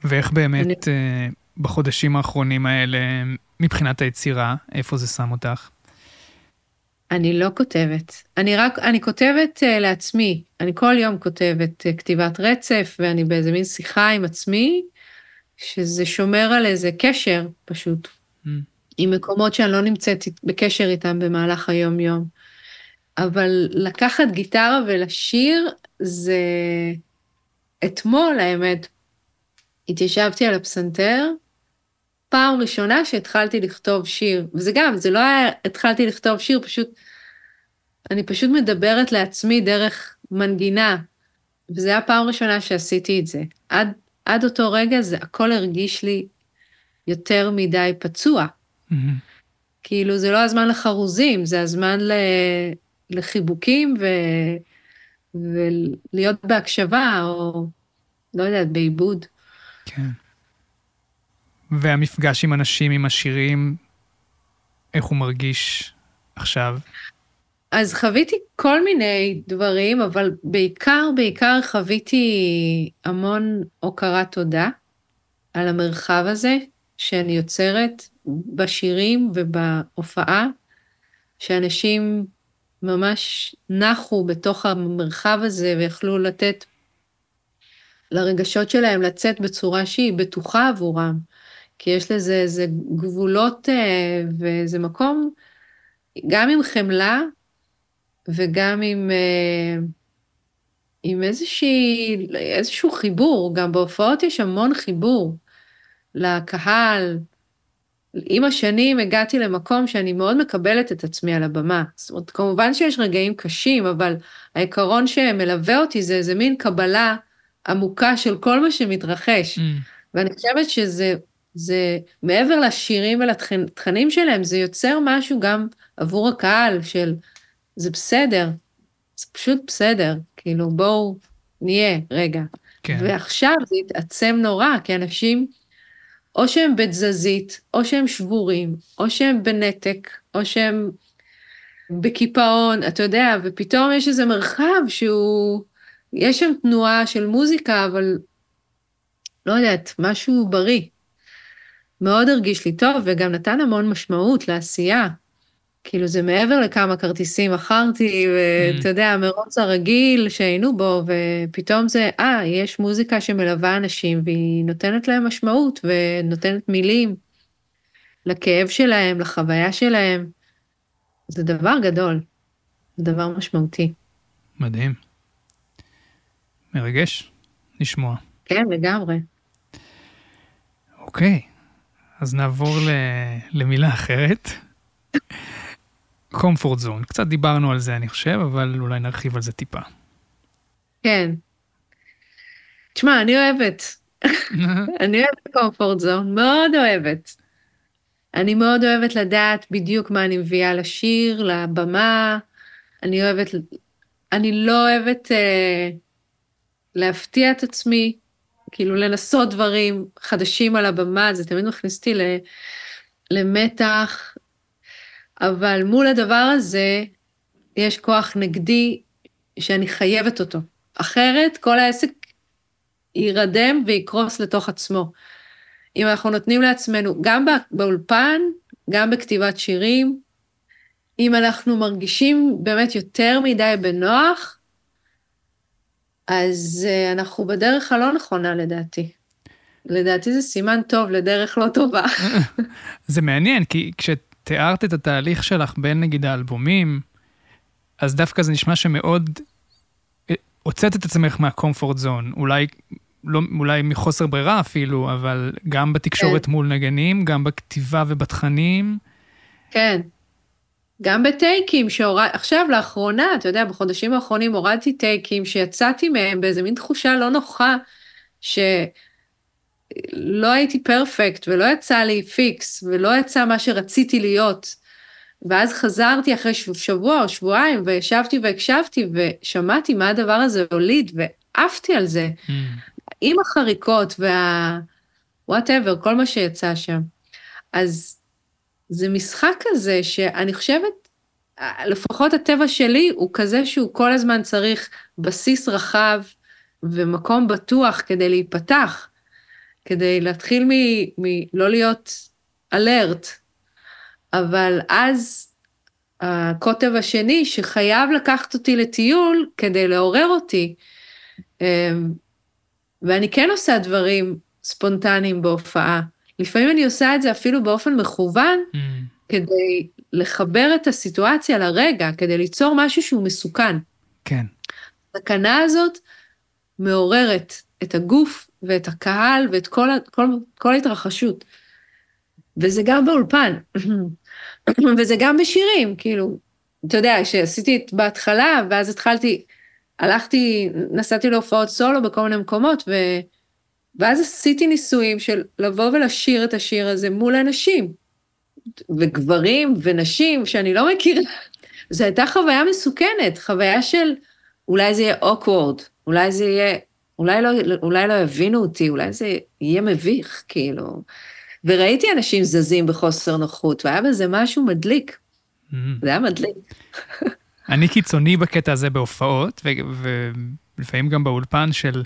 ואיך באמת אני... אה, בחודשים האחרונים האלה, מבחינת היצירה, איפה זה שם אותך? אני לא כותבת. אני רק, אני כותבת uh, לעצמי. אני כל יום כותבת uh, כתיבת רצף, ואני באיזה מין שיחה עם עצמי, שזה שומר על איזה קשר פשוט. עם מקומות שאני לא נמצאת בקשר איתם במהלך היום-יום. אבל לקחת גיטרה ולשיר זה... אתמול, האמת, התיישבתי על הפסנתר, פעם ראשונה שהתחלתי לכתוב שיר, וזה גם, זה לא היה התחלתי לכתוב שיר, פשוט, אני פשוט מדברת לעצמי דרך מנגינה, וזו הייתה פעם ראשונה שעשיתי את זה. עד, עד אותו רגע זה הכל הרגיש לי יותר מדי פצוע. כאילו, זה לא הזמן לחרוזים, זה הזמן ל... לחיבוקים ו... ולהיות בהקשבה, או לא יודעת, בעיבוד. כן. והמפגש עם אנשים, עם השירים, איך הוא מרגיש עכשיו? אז חוויתי כל מיני דברים, אבל בעיקר, בעיקר חוויתי המון הוקרת תודה על המרחב הזה שאני יוצרת, בשירים ובהופעה, שאנשים ממש נחו בתוך המרחב הזה ויכלו לתת לרגשות שלהם לצאת בצורה שהיא בטוחה עבורם. כי יש לזה איזה גבולות אה, ואיזה מקום, גם עם חמלה וגם עם, אה, עם איזושהי, איזשהו חיבור, גם בהופעות יש המון חיבור לקהל. עם השנים הגעתי למקום שאני מאוד מקבלת את עצמי על הבמה. זאת אומרת, כמובן שיש רגעים קשים, אבל העיקרון שמלווה אותי זה איזה מין קבלה עמוקה של כל מה שמתרחש. Mm. ואני חושבת שזה זה מעבר לשירים ולתכנים שלהם, זה יוצר משהו גם עבור הקהל של זה בסדר, זה פשוט בסדר, כאילו בואו נהיה רגע. כן. ועכשיו זה התעצם נורא, כי אנשים, או שהם בתזזית, או שהם שבורים, או שהם בנתק, או שהם בקיפאון, אתה יודע, ופתאום יש איזה מרחב שהוא, יש שם תנועה של מוזיקה, אבל לא יודעת, משהו בריא. מאוד הרגיש לי טוב, וגם נתן המון משמעות לעשייה. כאילו זה מעבר לכמה כרטיסים מכרתי, ואתה mm. יודע, המרוץ הרגיל שהיינו בו, ופתאום זה, אה, יש מוזיקה שמלווה אנשים, והיא נותנת להם משמעות, ונותנת מילים לכאב שלהם, לחוויה שלהם. זה דבר גדול, זה דבר משמעותי. מדהים. מרגש לשמוע. כן, לגמרי. אוקיי, אז נעבור ל... למילה אחרת. comfort zone, קצת דיברנו על זה אני חושב, אבל אולי נרחיב על זה טיפה. כן. תשמע, אני אוהבת. אני אוהבת comfort zone, מאוד אוהבת. אני מאוד אוהבת לדעת בדיוק מה אני מביאה לשיר, לבמה. אני אוהבת, אני לא אוהבת אה, להפתיע את עצמי. כאילו לנסות דברים חדשים על הבמה, זה תמיד מכניס אותי למתח, אבל מול הדבר הזה יש כוח נגדי שאני חייבת אותו. אחרת כל העסק יירדם ויקרוס לתוך עצמו. אם אנחנו נותנים לעצמנו, גם באולפן, גם בכתיבת שירים, אם אנחנו מרגישים באמת יותר מדי בנוח, אז uh, אנחנו בדרך הלא נכונה לדעתי. לדעתי זה סימן טוב לדרך לא טובה. זה מעניין, כי כשתיארת את התהליך שלך בין נגיד האלבומים, אז דווקא זה נשמע שמאוד אה, הוצאת את עצמך מהקומפורט זון, אולי, לא, אולי מחוסר ברירה אפילו, אבל גם בתקשורת כן. מול נגנים, גם בכתיבה ובתכנים. כן. גם בטייקים שהורד... עכשיו, לאחרונה, אתה יודע, בחודשים האחרונים הורדתי טייקים שיצאתי מהם באיזה מין תחושה לא נוחה, שלא הייתי פרפקט ולא יצא לי פיקס ולא יצא מה שרציתי להיות. ואז חזרתי אחרי שבוע או שבועיים וישבתי והקשבתי ושמעתי מה הדבר הזה הוליד ועפתי על זה. Mm. עם החריקות וה... whatever, כל מה שיצא שם. אז זה משחק כזה שאני חושבת, לפחות הטבע שלי הוא כזה שהוא כל הזמן צריך בסיס רחב ומקום בטוח כדי להיפתח, כדי להתחיל מלא להיות alert. אבל אז הקוטב השני שחייב לקחת אותי לטיול כדי לעורר אותי, אמ, ואני כן עושה דברים ספונטניים בהופעה. לפעמים אני עושה את זה אפילו באופן מכוון, mm. כדי לחבר את הסיטואציה לרגע, כדי ליצור משהו שהוא מסוכן. כן. הסכנה הזאת מעוררת את הגוף ואת הקהל ואת כל, כל, כל ההתרחשות. וזה גם באולפן, וזה גם בשירים, כאילו, אתה יודע, שעשיתי את בהתחלה, ואז התחלתי, הלכתי, נסעתי להופעות סולו בכל מיני מקומות, ו... ואז עשיתי ניסויים של לבוא ולשיר את השיר הזה מול אנשים, וגברים ונשים שאני לא מכירה. זו הייתה חוויה מסוכנת, חוויה של אולי זה יהיה אוקוורד, אולי זה יהיה, אולי לא, אולי לא יבינו אותי, אולי זה יהיה מביך, כאילו. וראיתי אנשים זזים בחוסר נוחות, והיה בזה משהו מדליק. Mm-hmm. זה היה מדליק. אני קיצוני בקטע הזה בהופעות, ולפעמים גם באולפן של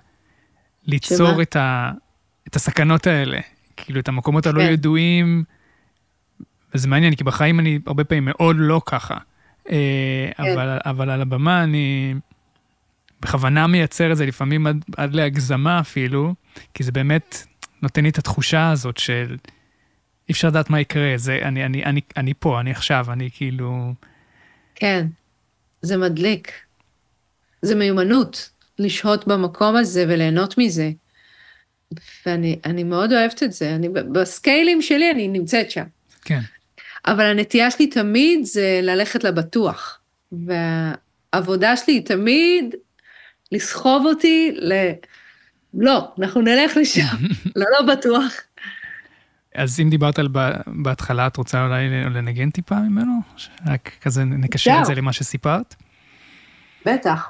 ליצור את, ה, את הסכנות האלה, כאילו את המקומות הלא כן. ידועים, וזה מעניין, כי בחיים אני הרבה פעמים מאוד לא ככה. אה, אבל, אבל על הבמה אני בכוונה מייצר את זה לפעמים עד, עד להגזמה אפילו, כי זה באמת נותן לי את התחושה הזאת של אי אפשר לדעת מה יקרה, זה, אני, אני, אני, אני פה, אני עכשיו, אני כאילו... כן, זה מדליק. זה מיומנות, לשהות במקום הזה וליהנות מזה. ואני מאוד אוהבת את זה, אני, בסקיילים שלי אני נמצאת שם. כן. אבל הנטייה שלי תמיד זה ללכת לבטוח. והעבודה שלי היא תמיד לסחוב אותי ל... לא, אנחנו נלך לשם, לא, לא בטוח. אז אם דיברת על בהתחלה, את רוצה אולי לנגן טיפה ממנו? רק כזה נקשר את זה למה שסיפרת? בטח.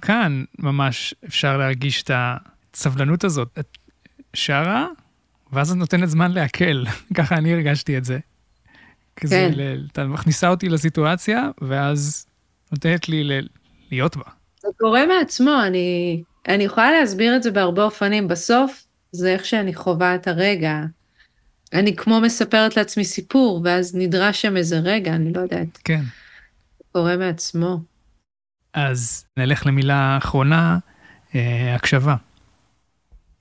כאן ממש אפשר להרגיש את הסבלנות הזאת. את שרה, ואז את נותנת זמן לעכל, ככה אני הרגשתי את זה. כזה, כן. ל... אתה מכניסה אותי לסיטואציה, ואז נותנת לי ל... להיות בה. זה קורה מעצמו, אני, אני יכולה להסביר את זה בהרבה אופנים. בסוף, זה איך שאני חווה את הרגע. אני כמו מספרת לעצמי סיפור, ואז נדרש שם איזה רגע, אני לא יודעת. כן. קורה מעצמו. אז נלך למילה אחרונה, אה, הקשבה.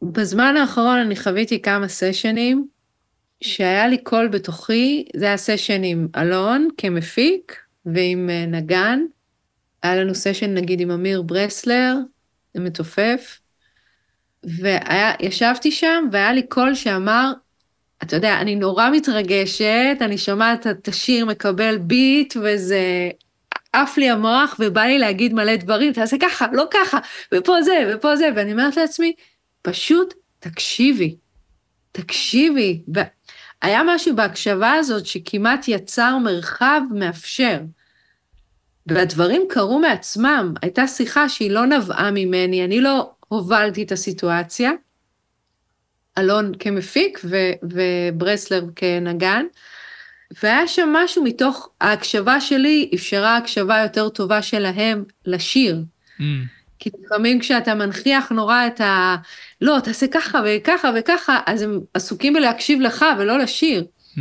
בזמן האחרון אני חוויתי כמה סשנים, שהיה לי קול בתוכי, זה היה סשן עם אלון כמפיק ועם אה, נגן. היה לנו סשן נגיד עם אמיר ברסלר, מתופף, וישבתי שם והיה לי קול שאמר, אתה יודע, אני נורא מתרגשת, אני שומעת את השיר מקבל ביט וזה עף לי המוח ובא לי להגיד מלא דברים, תעשה ככה, לא ככה, ופה זה, ופה זה, ואני אומרת לעצמי, פשוט תקשיבי, תקשיבי. היה משהו בהקשבה הזאת שכמעט יצר מרחב מאפשר. והדברים קרו מעצמם, הייתה שיחה שהיא לא נבעה ממני, אני לא הובלתי את הסיטואציה, אלון כמפיק וברסלר כנגן, והיה שם משהו מתוך ההקשבה שלי, אפשרה הקשבה יותר טובה שלהם לשיר. Mm. כי לפעמים כשאתה מנכיח נורא את ה... לא, תעשה ככה וככה וככה, אז הם עסוקים בלהקשיב לך ולא לשיר. Mm.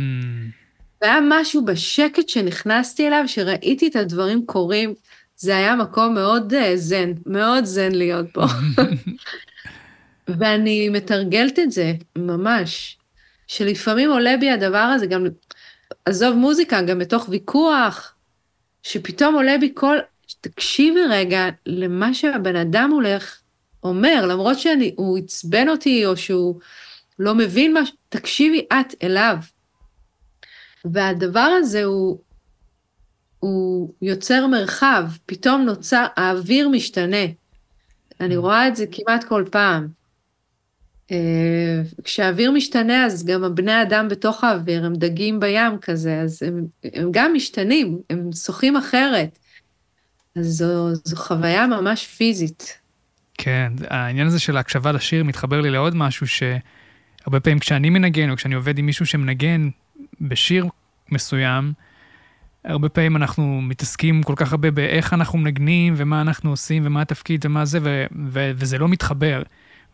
והיה משהו בשקט שנכנסתי אליו, שראיתי את הדברים קורים, זה היה מקום מאוד uh, זן, מאוד זן להיות פה. ואני מתרגלת את זה, ממש. שלפעמים עולה בי הדבר הזה, גם עזוב מוזיקה, גם בתוך ויכוח, שפתאום עולה בי קול, תקשיבי רגע למה שהבן אדם הולך, אומר, למרות שהוא עצבן אותי או שהוא לא מבין משהו, תקשיבי את אליו. והדבר הזה הוא, הוא יוצר מרחב, פתאום נוצר, האוויר משתנה. אני רואה את זה כמעט כל פעם. כשהאוויר משתנה, אז גם הבני אדם בתוך האוויר, הם דגים בים כזה, אז הם, הם גם משתנים, הם שוחים אחרת. אז זו, זו חוויה ממש פיזית. כן, העניין הזה של ההקשבה לשיר מתחבר לי לעוד משהו שהרבה פעמים כשאני מנגן, או כשאני עובד עם מישהו שמנגן בשיר מסוים, הרבה פעמים אנחנו מתעסקים כל כך הרבה באיך אנחנו מנגנים, ומה אנחנו עושים, ומה התפקיד, ומה זה, ו- ו- וזה לא מתחבר.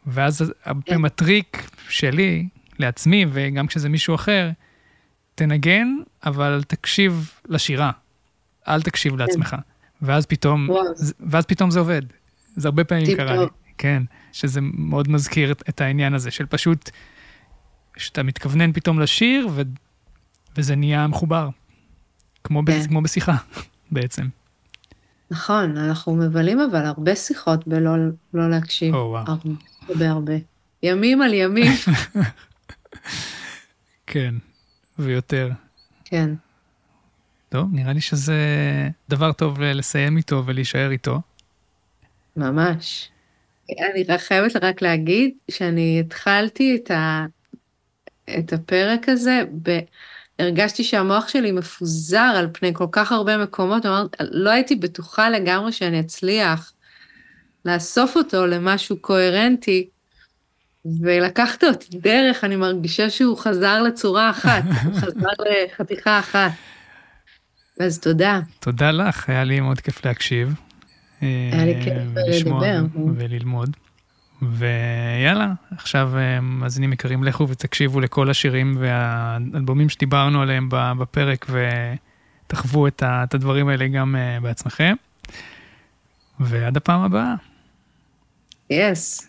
ואז הרבה פעמים הטריק שלי, לעצמי, וגם כשזה מישהו אחר, תנגן, אבל תקשיב לשירה. אל תקשיב כן. לעצמך. ואז פתאום, ואז פתאום זה עובד. זה הרבה פעמים קרה לי. כן, שזה מאוד מזכיר את, העניין הזה, של פשוט, שאתה מתכוונן פתאום לשיר, ו, וזה נהיה מחובר. כמו, כן. ב, כמו בשיחה, בעצם. נכון, אנחנו מבלים אבל הרבה שיחות בלא לא להקשיב. או, וואו. הרבה הרבה. ימים על ימים. כן, ויותר. כן. טוב, נראה לי שזה דבר טוב לסיים איתו ולהישאר איתו. ממש. אני רק חייבת רק להגיד שאני התחלתי את, ה... את הפרק הזה, ב... הרגשתי שהמוח שלי מפוזר על פני כל כך הרבה מקומות, אמרת, לא הייתי בטוחה לגמרי שאני אצליח לאסוף אותו למשהו קוהרנטי, ולקחת אותי דרך, אני מרגישה שהוא חזר לצורה אחת, הוא חזר לחתיכה אחת. אז תודה. תודה לך, היה לי מאוד כיף להקשיב. היה לי כיף לדבר. וללמוד. ויאללה, עכשיו מאזינים יקרים, לכו ותקשיבו לכל השירים והאלבומים שדיברנו עליהם בפרק ותחוו את הדברים האלה גם בעצמכם. ועד הפעם הבאה. Yes.